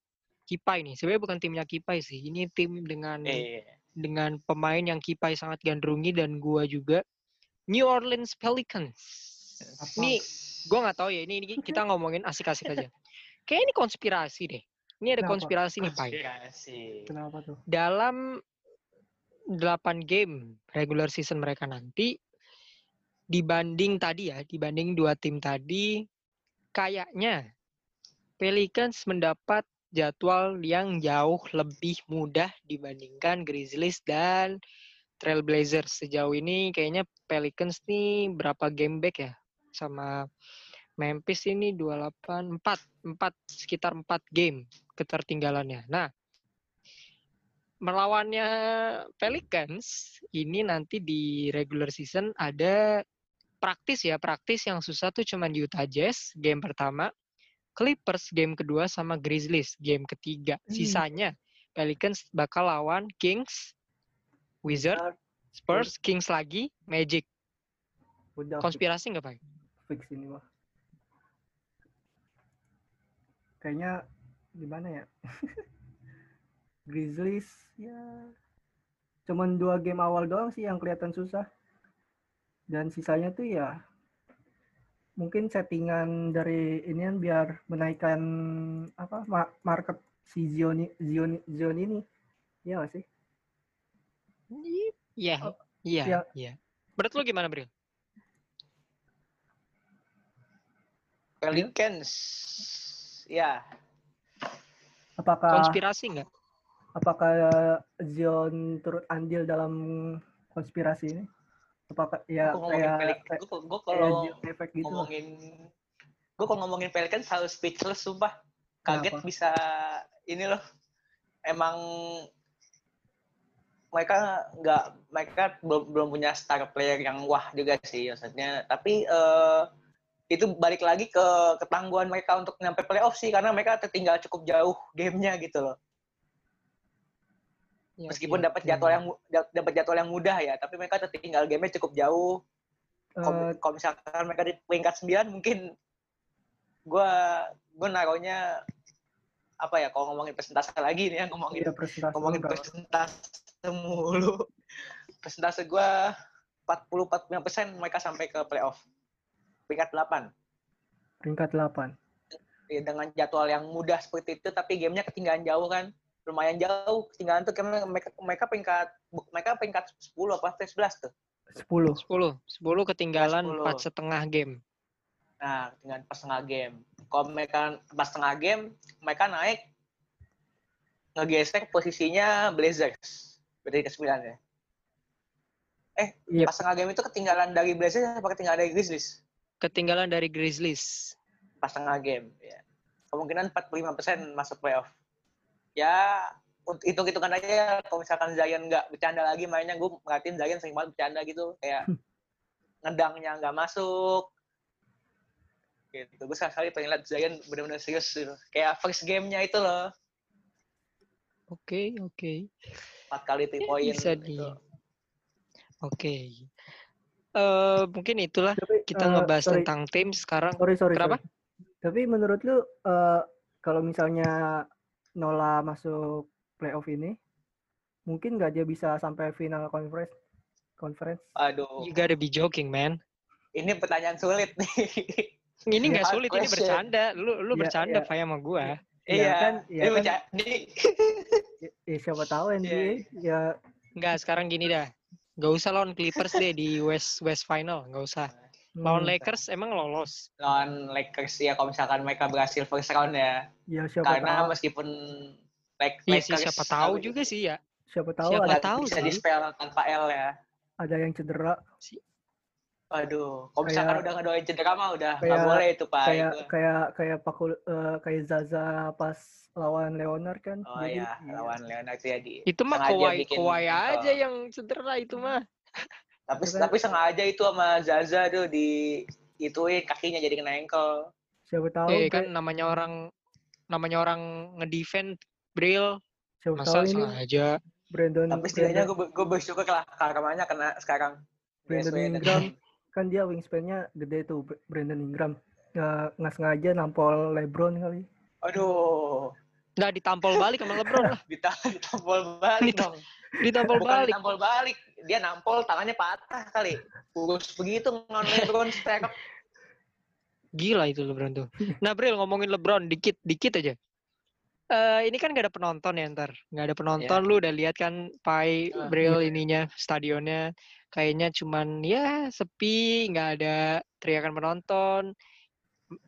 Kipai nih. Sebenarnya bukan timnya Kipai sih. Ini tim dengan eh dengan pemain yang Kipai sangat gandrungi dan gua juga. New Orleans Pelicans. Ini gua nggak tahu ya. Ini, ini kita ngomongin asik-asik aja. Kayak ini konspirasi deh. Ini ada Kenapa? konspirasi nih, Pai. Konspirasi. Kenapa tuh? dalam 8 game regular season mereka nanti dibanding tadi ya, dibanding dua tim tadi kayaknya Pelicans mendapat jadwal yang jauh lebih mudah dibandingkan Grizzlies dan Trailblazers. Sejauh ini kayaknya Pelicans nih berapa game back ya? Sama Memphis ini 28 4 4 sekitar 4 game ketertinggalannya. Nah, melawannya Pelicans ini nanti di regular season ada praktis ya, praktis yang susah tuh cuman Utah Jazz game pertama, Clippers game kedua sama Grizzlies game ketiga. Hmm. Sisanya Pelicans bakal lawan Kings, Wizards, Spurs, Kings lagi, Magic. Udah Konspirasi nggak Pak? fix ini mah. Kayaknya gimana ya? Grizzlies ya cuman dua game awal doang sih yang kelihatan susah. Dan sisanya tuh ya mungkin settingan dari ini kan biar menaikkan apa ma- market si Zion Zion Zion ini. Iya nggak sih? Iya, Oh, iya, ya. iya. Menurut lu gimana, Bril? Pelicans. Ya, Apakah Konspirasi nggak? apakah Zion turut andil dalam konspirasi ini? Apakah ya gue ngomongin kayak gue kalau gitu? ngomongin gue kalau ngomongin Pelicans selalu speechless sumpah kaget Kenapa? bisa ini loh emang mereka nggak mereka belum belum punya star player yang wah juga sih maksudnya tapi eh, itu balik lagi ke ketangguhan mereka untuk nyampe playoff sih karena mereka tertinggal cukup jauh gamenya gitu loh Iya, meskipun iya. dapat jadwal yang dapat jadwal yang mudah ya tapi mereka tertinggal gamenya cukup jauh Eh, kalau misalkan mereka di peringkat 9 mungkin gua gua naruhnya apa ya kalau ngomongin persentase lagi nih ya ngomongin iya presentasi ngomongin berapa? persentase mulu persentase gua 40 45 persen mereka sampai ke playoff peringkat 8 peringkat 8. Ya, dengan jadwal yang mudah seperti itu tapi gamenya ketinggalan jauh kan lumayan jauh ketinggalan tuh karena mereka mereka peringkat mereka peringkat 10 apa 11 tuh 10. 10, 10 ketinggalan 10. 4 setengah game. Nah, dengan pas setengah game. Kalau mereka pas setengah game, mereka naik ngegesek posisinya Blazers. Berarti ke 9 ya. Iya, Pas setengah game itu ketinggalan dari Blazers apa ketinggalan dari Grizzlies? Ketinggalan dari Grizzlies. Pas setengah game. Ya. Kemungkinan 45% masuk playoff. Ya, untuk hitung-hitungan aja kalau misalkan Zion nggak bercanda lagi mainnya, gue merhatiin Zion sering banget bercanda gitu. Kayak ngedangnya nggak masuk. Gitu. Gue sekali pengen lihat Zion benar-benar serius gitu. Kayak first game-nya itu loh. Oke, oke. empat kali three Ya, point bisa gitu. di Oke. Eh mungkin itulah tapi kita eh, ngebahas sorry, tentang tim sekarang. sorry, sorry, Kenapa? sorry. Tapi menurut lu eh, kalau misalnya Nola masuk playoff ini, mungkin nggak dia bisa sampai final conference? Conference? Aduh, You gotta be joking, man. ini pertanyaan sulit nih. Ini nggak Hard sulit, ini question. bercanda. Lu lu Iya, bercanda iya. Pak sama gua. Iya Iya, kan, iya ini kan. ini Ya, siapa tahu NBA Iya, ya Enggak, sekarang gini dah. Gak usah lawan Clippers deh di West West Final, nggak usah. Lawan hmm, Lakers emang lolos. lawan Lakers ya kalau misalkan mereka berhasil first round ya. ya siapa Karena tahu meskipun Lak- Iya Lakers sih, siapa tahu juga sih ya. siapa tahu siapa ada tahu bisa sih. di spell tanpa L ya. ada yang cedera Aduh, kalau misalkan Kayak- udah ngedoain cedera mah udah nggak boleh itu Pak. kayak itu. kayak kayak Pakul eh, kayak Zaza pas lawan Leonard kan Oh Jadi, iya, lawan Leonard itu ya di Itu mah Kawhi bikin Kawhi ankle. aja yang cedera itu mah. Tapi kan- tapi sengaja itu sama Zaza tuh di ituin kakinya jadi kena ankle. siapa tahu Eh kan namanya orang namanya orang ngedefend Bril siapa masa tahu ini sengaja. Brandon Tapi setidaknya gue gue bersyukur lah karmanya kena sekarang. Brandon dan- Ingram kan dia wingspan-nya gede tuh Br- Brandon Ingram nggak nggak sengaja nampol LeBron kali Aduh, Nggak ditampol balik sama LeBron lah. dita- ditampol balik dong. Ditampol Bukan balik. ditampol balik, dia nampol tangannya patah kali. Kurus begitu ngelawan LeBron step. Gila itu LeBron tuh. Nah Bril ngomongin LeBron dikit dikit aja. Eh ini kan gak ada penonton ya ntar. Gak ada penonton. Lu udah lihat kan Pai Ah, Bril ininya stadionnya. Kayaknya cuman ya sepi. nggak ada teriakan penonton.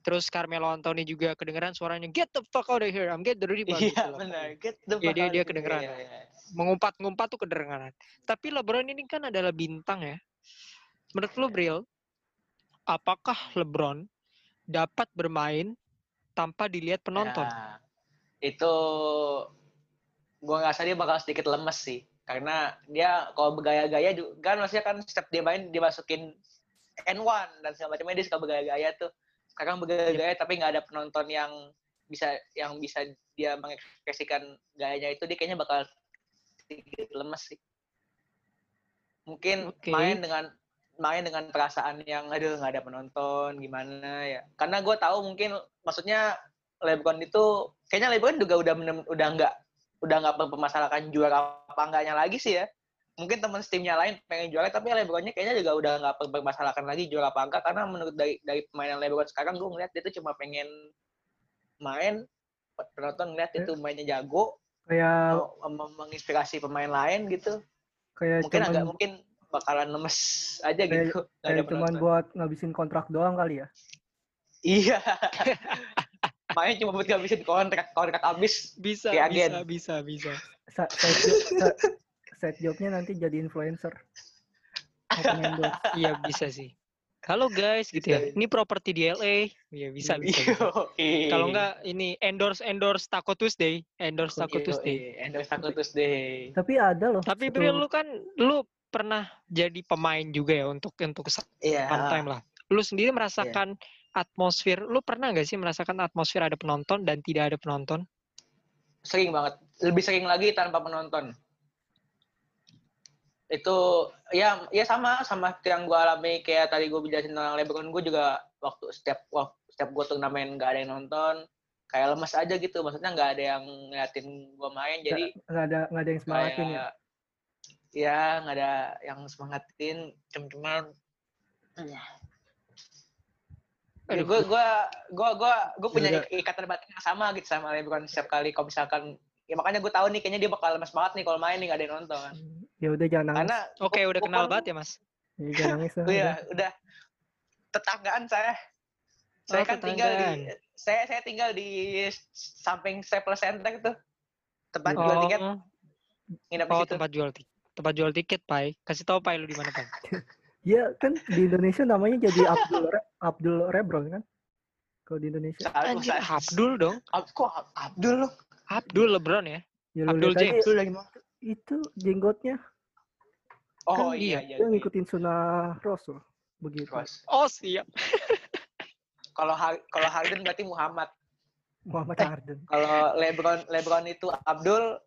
Terus Carmelo Anthony juga kedengeran suaranya get the fuck out of here, I'm get the rebound. Iya gitu benar. Get the Iya, fuck dia- out dia of here. kedengeran. Iya, iya. Mengumpat-ngumpat tuh kedengeran. Tapi LeBron ini kan adalah bintang ya. Menurut lu Bril, apakah LeBron dapat bermain tanpa dilihat penonton? Ya, itu gua ngerasa dia bakal sedikit lemes sih karena dia kalau bergaya-gaya juga kan maksudnya kan setiap dia main dimasukin N1 dan segala macamnya dia suka bergaya-gaya tuh sekarang bergaya-gaya tapi nggak ada penonton yang bisa yang bisa dia mengekspresikan gayanya itu dia kayaknya bakal sedikit lemes sih. Mungkin Oke. main dengan main dengan perasaan yang aduh nggak ada penonton gimana ya? Karena gue tahu mungkin maksudnya LeBron itu kayaknya LeBron juga udah udah nggak udah nggak mempermasalahkan juara apa enggaknya lagi sih ya mungkin teman timnya lain pengen juara tapi LeBronnya kayaknya juga udah nggak mempermasalahkan lagi juara apa enggak. Karena menurut dari dari pemainan LeBron sekarang gue ngeliat dia tuh cuma pengen main penonton ngeliat itu mainnya jago kayak menginspirasi pemain lain gitu. Kayak mungkin cuman agak mungkin bakalan lemes aja Kayak- gitu. nggak ada kayak cuman penonton. buat ngabisin kontrak doang kali ya? Iya. Main cuma buat ngabisin kontrak kontrak habis. Bisa, Kayak bisa, agen. bisa, bisa. Sa- side, job, sa- side jobnya nanti jadi influencer. Iya bisa sih. Halo guys, gitu ya. Bisa. Ini properti di LA. Iya bisa, bisa. bisa. Kalau enggak ini endorse endorse Taco Tuesday, endorse Taco Tuesday. endorse Taco Tuesday tapi ada loh Tapi Bril lu kan lu pernah jadi pemain juga ya untuk untuk iya one time lah. Lu sendiri merasakan atmosfer, lu pernah nggak sih merasakan atmosfer ada penonton dan tidak ada penonton? sering banget lebih sering lagi tanpa penonton itu ya ya sama sama yang gue alami kayak tadi gue jelasin tentang LeBron gue juga waktu setiap waktu setiap gue turnamen nggak ada yang nonton kayak lemes aja gitu. Maksudnya nggak ada yang ngeliatin gue main jadi nggak ada nggak ada yang semangatin ya? Kayak ya nggak ada yang semangatin Aduh. gue gue gue gue gue punya udah. ikatan batin yang sama gitu sama LeBron setiap kali kalau misalkan ya makanya gue tahu nih kayaknya dia bakal lemes banget nih kalau main nih nggak ada yang nonton ya udah jangan nangis karena Oke, gua- udah kenal banget ya, Mas. Ya, jangan nangis lah, Iya, udah. udah tetanggaan saya. Saya Oh, kan tinggal di saya saya tinggal di samping Staples Center tuh. Tempat jual Oh, tiket nginep di oh situ. tempat jual tiket. Tempat jual tiket, Pai. Kasih tahu Pai lu di mana, Pai. Ya kan di Indonesia namanya jadi Abdul Re- Abdul Rebron kan kalau di Indonesia Anjir, Abdul dong. Ab- kok Ab- Abdul? Abdul LeBron ya. ya Abdul James. Abdul lagi mau. Itu jenggotnya Oh Kan iya iya. dia iya. ngikutin sunnah Rasul begitu Terus, Oh, siap. Kalau kalau Harden berarti Muhammad. Muhammad Eh. Harden Kalau LeBron LeBron itu Abdul,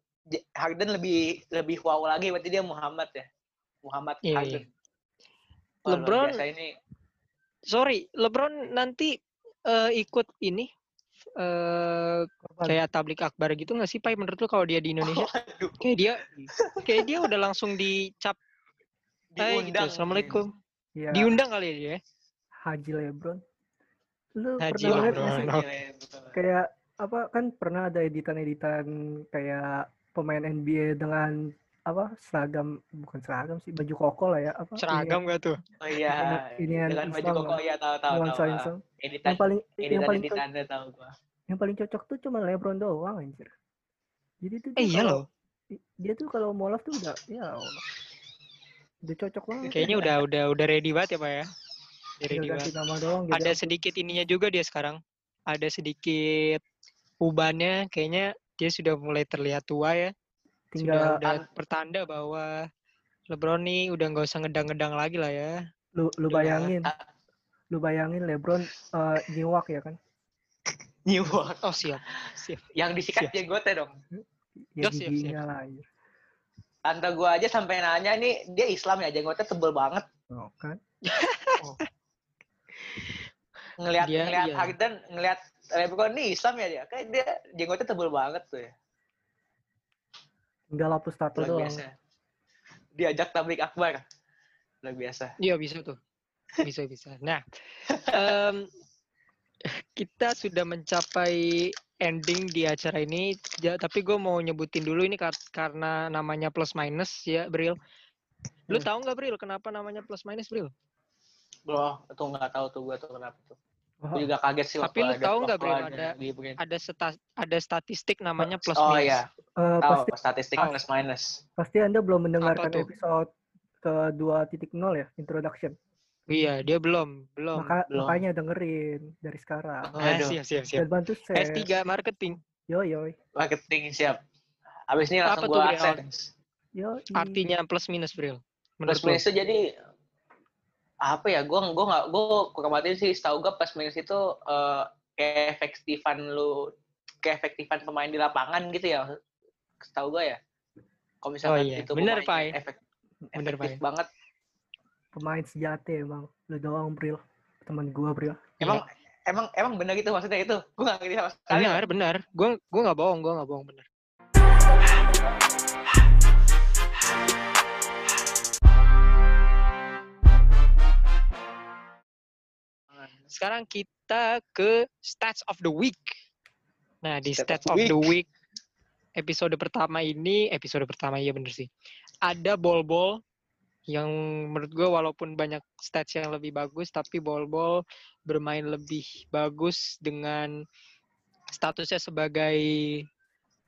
Harden lebih lebih wow lagi berarti dia Muhammad ya. Muhammad Iya, Harden. iya. Luar LeBron- biasa ini Sorry, LeBron nanti eh, ikut ini eh Korban. kayak tablik akbar gitu nggak sih, Pai? Menurut lu kalau dia di Indonesia? Waduh, Kayak dia kayak dia udah langsung dicap Hai gitu. diundang. Assalamualaikum. ya Diundang kali ya dia. Haji Lebron lu Haji pernah lihat sih. Lebron. kayak apa kan pernah ada editan-editan kayak pemain NBA dengan apa seragam bukan seragam sih baju koko lah ya apa Seragam gak tuh? Oh iya, Ini yang dengan baju koko ya tahu tahu tahu. Editan yang paling yang editan paling co- editan tahu gua. yang paling cocok tuh cuma LeBron doang anjir jadi tuh Eh iya loh. dia tuh kalau mau love tuh udah ya Allah. udah cocok banget Kayaknya udah udah udah ready banget ya, Pak ya. Udah tinggal ready ganti banget. nama doang gitu Ada sedikit ininya juga dia sekarang. Ada sedikit ubannya kayaknya dia sudah mulai terlihat tua ya. Tinggal Sudah udah pertanda bahwa LeBron nih udah nggak usah ngedang-ngedang lagi lah ya. lu lu bayangin lu bayangin LeBron eh, nyiwak ya kan New York. Oh siap, siap. Yang disikat jenggotnya dong. ya Siap, siap, giginya lah anjir. Tante gua aja sampai nanya nih dia Islam ya jenggotnya tebel banget. oh, kan Ngelihat Dia- ngelihat iya. Harden, ngelihat LeBron nih Islam ya dia. Kayak dia jenggotnya tebel banget tuh ya. Tinggal hapus tato Luar doang biasa. Diajak tablik akbar. Luar biasa. Iya bisa tuh, bisa bisa. Nah, em, kita sudah mencapai ending di acara ini. Ja- tapi gue mau nyebutin dulu ini kar- karena namanya plus minus ya, Bril. Lu Hmm. tahu nggak Bril kenapa namanya plus minus Bril? Bro, itu nggak tahu tuh gua tuh kenapa tuh. Gue juga kaget sih Tapi lu tahu nggak, Bro, ada-. Ada seta- ada statistik namanya plus Oh minus. iya, eh, tahu pasti statistik plus minus. pasti Anda belum mendengarkan episode ke 2.0 ya, introduction. Iya, dia belum, belum. Maka, belum. makanya dengerin dari sekarang. Oh, aduh. siap, siap, siap. Dan bantu share. S3 marketing. Yo yo Marketing siap. Abis ini langsung gue akses. yo. Artinya plus minus, Bril. Menurut Plus lu? minus itu jadi apa ya? Gue gue nggak gue kurang sih. Setahu gue plus minus itu eh, keefektifan lu keefektifan pemain di lapangan gitu ya. Setahu gue ya. Kalau misalkan iya. itu Bener, Pai. efek- Bener, efektif Pai. banget. Pemain sejati emang. Lu doang Bril. Teman gua Bril. Emang emang emang bener gitu maksudnya itu? Gue nggak ngerti sama sekali. Benar, benar. Gue gue nggak bohong, gue nggak bohong benar. Sekarang kita ke stats of the week. Nah, di Stats stats of the week episode pertama ini, episode pertama iya bener sih. Ada bol-bol yang menurut gue walaupun banyak stats yang lebih bagus, tapi bol-bol bermain lebih bagus dengan statusnya sebagai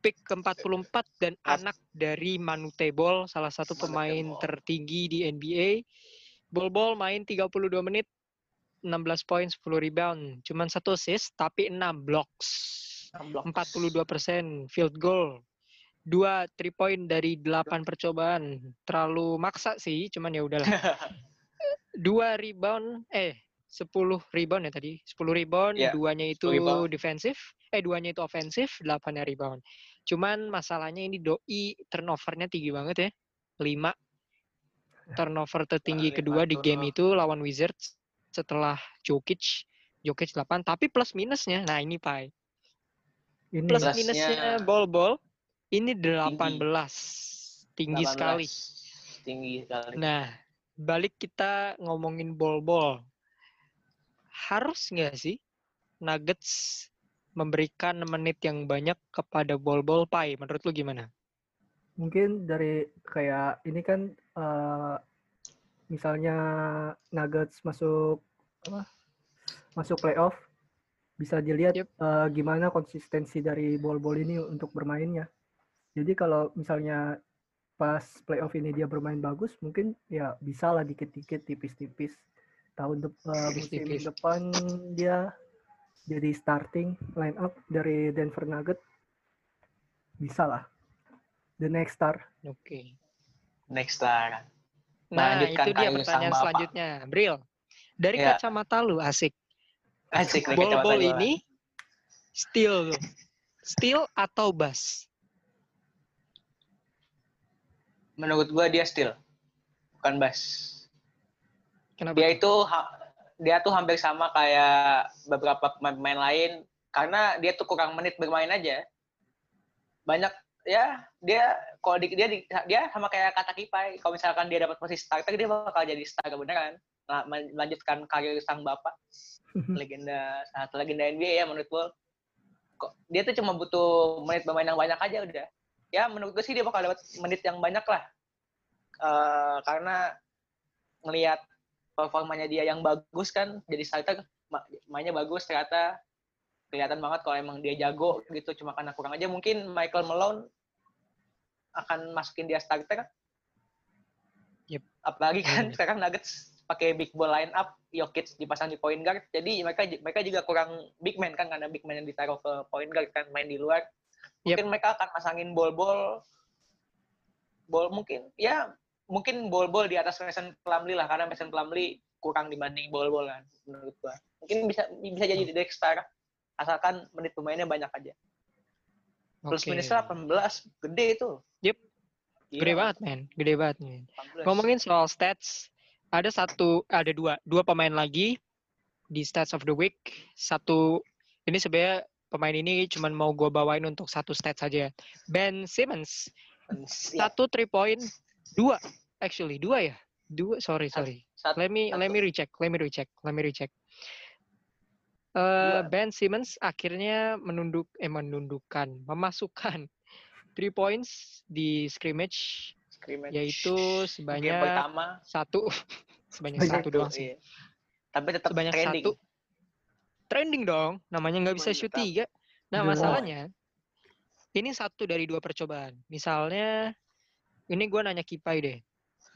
pick ke-44 dan As- anak dari Manute Bol, salah satu pemain tertinggi di NBA. Bol-bol main 32 menit, 16 poin, 10 rebound. Cuman satu assist, tapi 6 blocks. 42 persen field goal. Dua three point dari 8 percobaan. Terlalu maksa sih, cuman ya udahlah. Dua rebound, eh 10 rebound ya tadi. 10 rebound, Iya, duanya itu 10 rebound. defensif, eh duanya itu ofensif, 8 rebound. Cuman masalahnya ini doi turnovernya tinggi banget ya. 5 turnover tertinggi Lima kedua di game itu lawan Wizards setelah Jokic. Jokic 8, tapi plus minusnya. Nah, ini Pai. Ini Plus Plusnya- minusnya bol-bol ini 18. Tinggi, 18. sekali. Tinggi sekali. Nah, balik kita ngomongin bol-bol. Harus nggak sih Nuggets memberikan menit yang banyak kepada bol-bol Pai? Menurut lu gimana? mungkin dari kayak ini kan eh, misalnya Nuggets masuk apa masuk playoff bisa dilihat Yep. eh, gimana konsistensi dari bol-bol ini untuk bermainnya. Jadi kalau misalnya pas playoff ini dia bermain bagus, mungkin ya bisa lah dikit-dikit tipis-tipis. Tahun dep- eh, musim Tipis-tipis. depan dia jadi starting line up dari Denver Nuggets bisa lah. The next star. Oke. Next star. Nah, Lanjutkan itu dia pertanyaan selanjutnya. Bril, dari Ya. kacamata lu asik. Asik Bol-bol ini steal tuh. Steal atau bus? menurut gua dia still bukan bas. Kenapa? Dia itu dia tuh hampir sama kayak beberapa pemain-pemain lain karena dia tuh kurang menit bermain aja. Banyak ya dia kalau di, dia di- dia sama kayak kata Kipai kalau misalkan dia dapat posisi starter dia bakal jadi starter beneran. Mel- melanjutkan karir sang bapak. Legenda satu legenda NBA ya menurut gue kok dia tuh cuma butuh menit bermain yang banyak aja udah. Ya menurut gue sih dia bakal dapat menit yang banyak lah. Eh, karena ngelihat performanya dia yang bagus kan jadi starter ma- mainnya bagus ternyata. Kelihatan banget kalau emang dia jago gitu cuma karena kurang aja. Mungkin Michael Malone akan masukin dia starter Yep. apalagi kan Bener. sekarang Nuggets pakai big ball line up Jokic dipasang di point guard. Jadi mereka mereka juga kurang big man kan karena big man yang ditaruh ke point guard kan main di luar. Mungkin mereka akan pasangin ball-ball ball mungkin ya mungkin ball-ball di atas Mason Plumlee lah karena Mason Plumlee kurang dibanding ball-ball kan menurut gua. Mungkin bisa bisa jadi di Dexter asalkan menit pemainnya banyak aja. Plus Oke. minusnya 18 gede itu Gede banget, men. Gede banget, men. 18. Ngomongin soal stats, ada satu, ada dua, dua pemain lagi di stats of the week. Satu, ini sebenarnya pemain ini cuma mau gue bawain untuk satu stats saja. Ben Simmons, Ya, satu three point, dua, actually dua ya, dua. Sorry, sorry. satu- Let me let me recheck, let me recheck, let me recheck. Eh, Dua. ben Simmons akhirnya menunduk, eh menundukkan, memasukkan three points di scrimmage scrimmage. yaitu game sebanyak pertama satu sebanyak satu doang sih iya. tapi tetap sebanyak trending satu trending dong. Namanya nggak bisa shoot tiga. Nah Jelas. masalahnya ini satu dari dua percobaan. Misalnya ini gue nanya Kipai deh.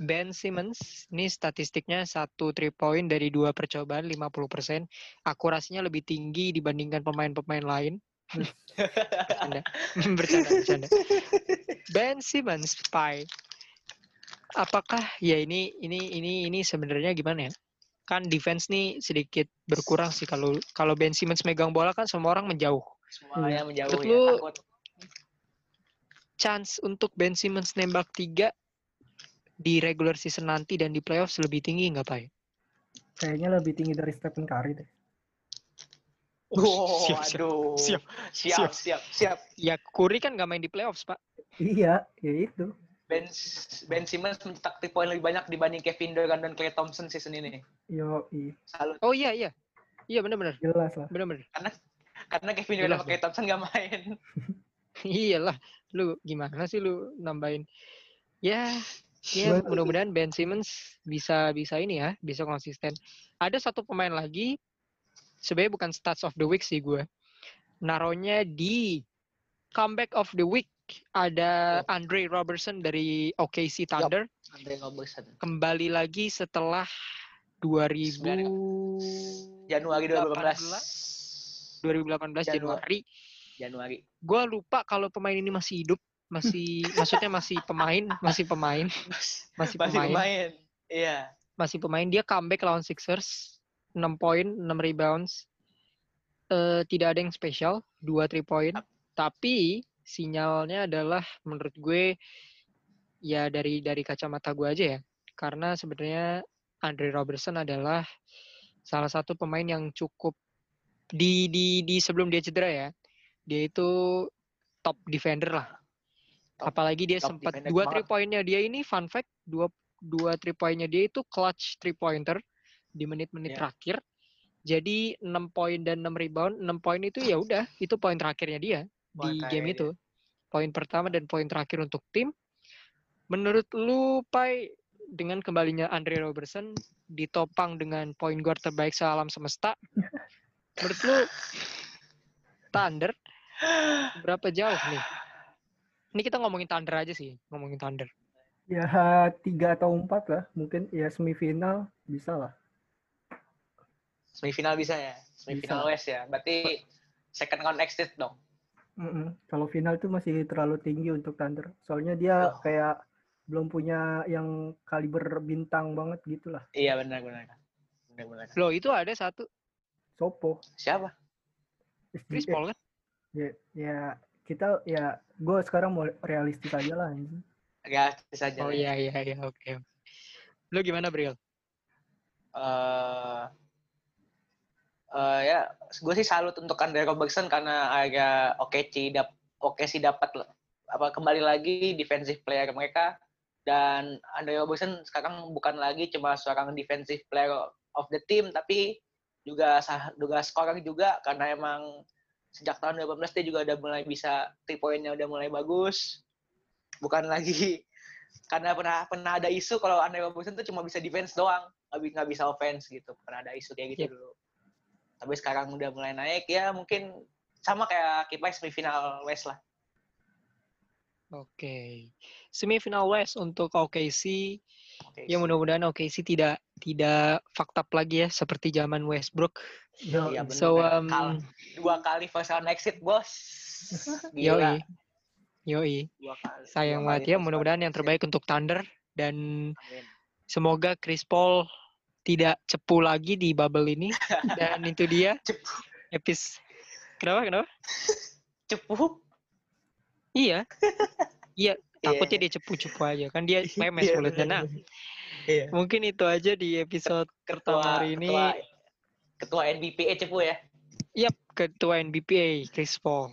Ben Simmons ini statistiknya satu three point dari dua percobaan 50%. Akurasinya lebih tinggi dibandingkan pemain-pemain lain. Bercanda. bercanda, bercanda. Ben Simmons, Pai. Apakah ya ini ini ini ini sebenarnya gimana ya? Kan defense nih sedikit berkurang sih kalau kalau Ben Simmons megang bola kan semua orang menjauh. Semuanya menjauh Menurut ya. lu- Takut. Chance untuk Ben Simmons nembak tiga di regular season nanti dan di playoffs lebih tinggi nggak Pai? Kayaknya lebih tinggi dari Stephen Curry deh. Oh, siap, siap. aduh. siap, siap, siap, siap. Ya Curry kan nggak main di playoffs Pak. Iya, ya itu. Ben, ben Simmons mencetak 3 poin lebih banyak dibanding Kevin Durant dan Klay Thompson season ini. Yo, i, Salut. Oh iya iya. Iya benar-benar. jelas lah. Benar-benar. Karena Kevin Durant sama Klay Thompson nggak main. Iyalah, lu gimana sih lu nambahin? Ya, ya mudah-mudahan Ben Simmons bisa bisa ini ya, bisa konsisten. Ada satu pemain lagi, sebenarnya bukan stats of the week sih gue. Naronya di comeback of the week ada Andre Robertson dari OKC Thunder Andre Robertson. kembali lagi setelah 2000 Januari 2018. 2018 Januari. Januari. Januari. Gue lupa kalau pemain ini masih hidup, masih maksudnya masih pemain, masih pemain, masih Masih pemain, pemain. Iya. masih pemain. Dia comeback lawan Sixers, 6 poin, 6 rebounds. Eh tidak ada yang spesial, 2 3 poin. Tapi sinyalnya adalah menurut gue ya dari dari kacamata gue aja ya. Karena sebenarnya Andre Robertson adalah salah satu pemain yang cukup di di di sebelum dia cedera ya. Dia itu top defender lah. Top- Apalagi dia sempat dua three pointnya dia ini fun fact dua dua three pointnya dia itu clutch three pointer di menit-menit Iya. terakhir. Jadi 6 poin dan 6 rebound, 6 poin itu ya udah, itu poin terakhirnya dia Poin di game itu. Poin pertama dan poin terakhir untuk tim. Menurut lu, Pai, dengan kembalinya Andre Robertson ditopang dengan poin guard terbaik sealam semesta, menurut lu Thunder berapa jauh nih? Ini kita ngomongin Thunder aja sih, ngomongin Thunder. Ya tiga atau empat lah, mungkin ya semifinal bisa lah. Semifinal bisa ya. Semifinal Bisa. West ya. Berarti second round exit dong. Mm-mm. Kalau final tuh masih terlalu tinggi untuk Thunder. Soalnya dia Oh. kayak belum punya yang kaliber bintang banget gitu lah. Iya benar benar. Benar benar. Loh, itu ada satu Sopo. Siapa? Chris. Paul kan? Ya, ya kita ya gue sekarang mau realistis aja lah. anjing. Realistis aja. Oh ya. iya iya iya oke. Lu gimana, Bril? eh eh, ya gue sih salut untuk Andre Robertson karena agak oke sih dap oke sih dapat apa kembali lagi defensive player mereka. Dan Andre Robertson sekarang bukan lagi cuma seorang defensive player of the team tapi juga sah- juga scorer juga karena emang sejak tahun 2018 dia juga udah mulai bisa three point-nya udah mulai bagus. Bukan lagi karena pernah pernah ada isu kalau Andre Robertson tuh cuma bisa defense doang nggak bi- nggak bisa offense gitu. Pernah ada isu kayak gitu Yep. dulu tapi sekarang udah mulai naik ya mungkin sama kayak Kipai semifinal West lah Oke. Semifinal West untuk OKC. Oke, Ya mudah-mudahan OKC tidak tidak fucked up lagi ya seperti zaman Westbrook. Yo, Iya, bener. So um, Kal- dua kali first round exit bos yoi. Gila. Yoi. Dua kali, Sayang banget ya mudah-mudahan yang exit. terbaik untuk Thunder dan Amin. semoga Chris Paul tidak cepu lagi di bubble ini dan itu dia Cepu. epis kenapa kenapa cepu iya iya takutnya Iya. dia cepu-cepu aja kan dia memes Iya, mulutnya nah. Iya. mungkin itu aja di episode pertama hari ini ketua, ketua NBPA cepu ya Yap, ketua NBPA Chris Paul.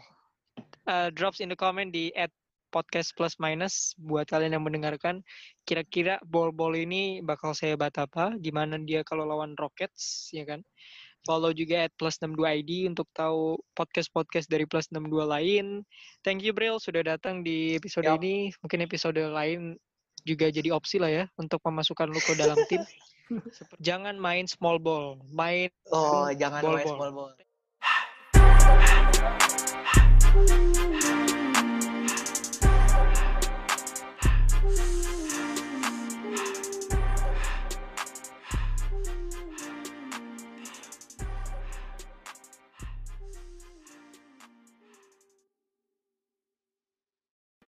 Uh, drops in the comment di at podcast plus minus buat kalian yang mendengarkan. Kira-kira ball-ball ini bakal saya bat apa? Gimana dia kalau lawan Rockets, ya kan? Follow juga at plus 62 ID untuk tahu podcast-podcast dari plus 62 lain. Thank you Bril sudah datang di episode Yap. ini. Mungkin episode lain juga jadi opsi lah ya untuk memasukkan lu ke dalam tim. Jangan main small ball, main oh jangan Ball, main ball. small ball.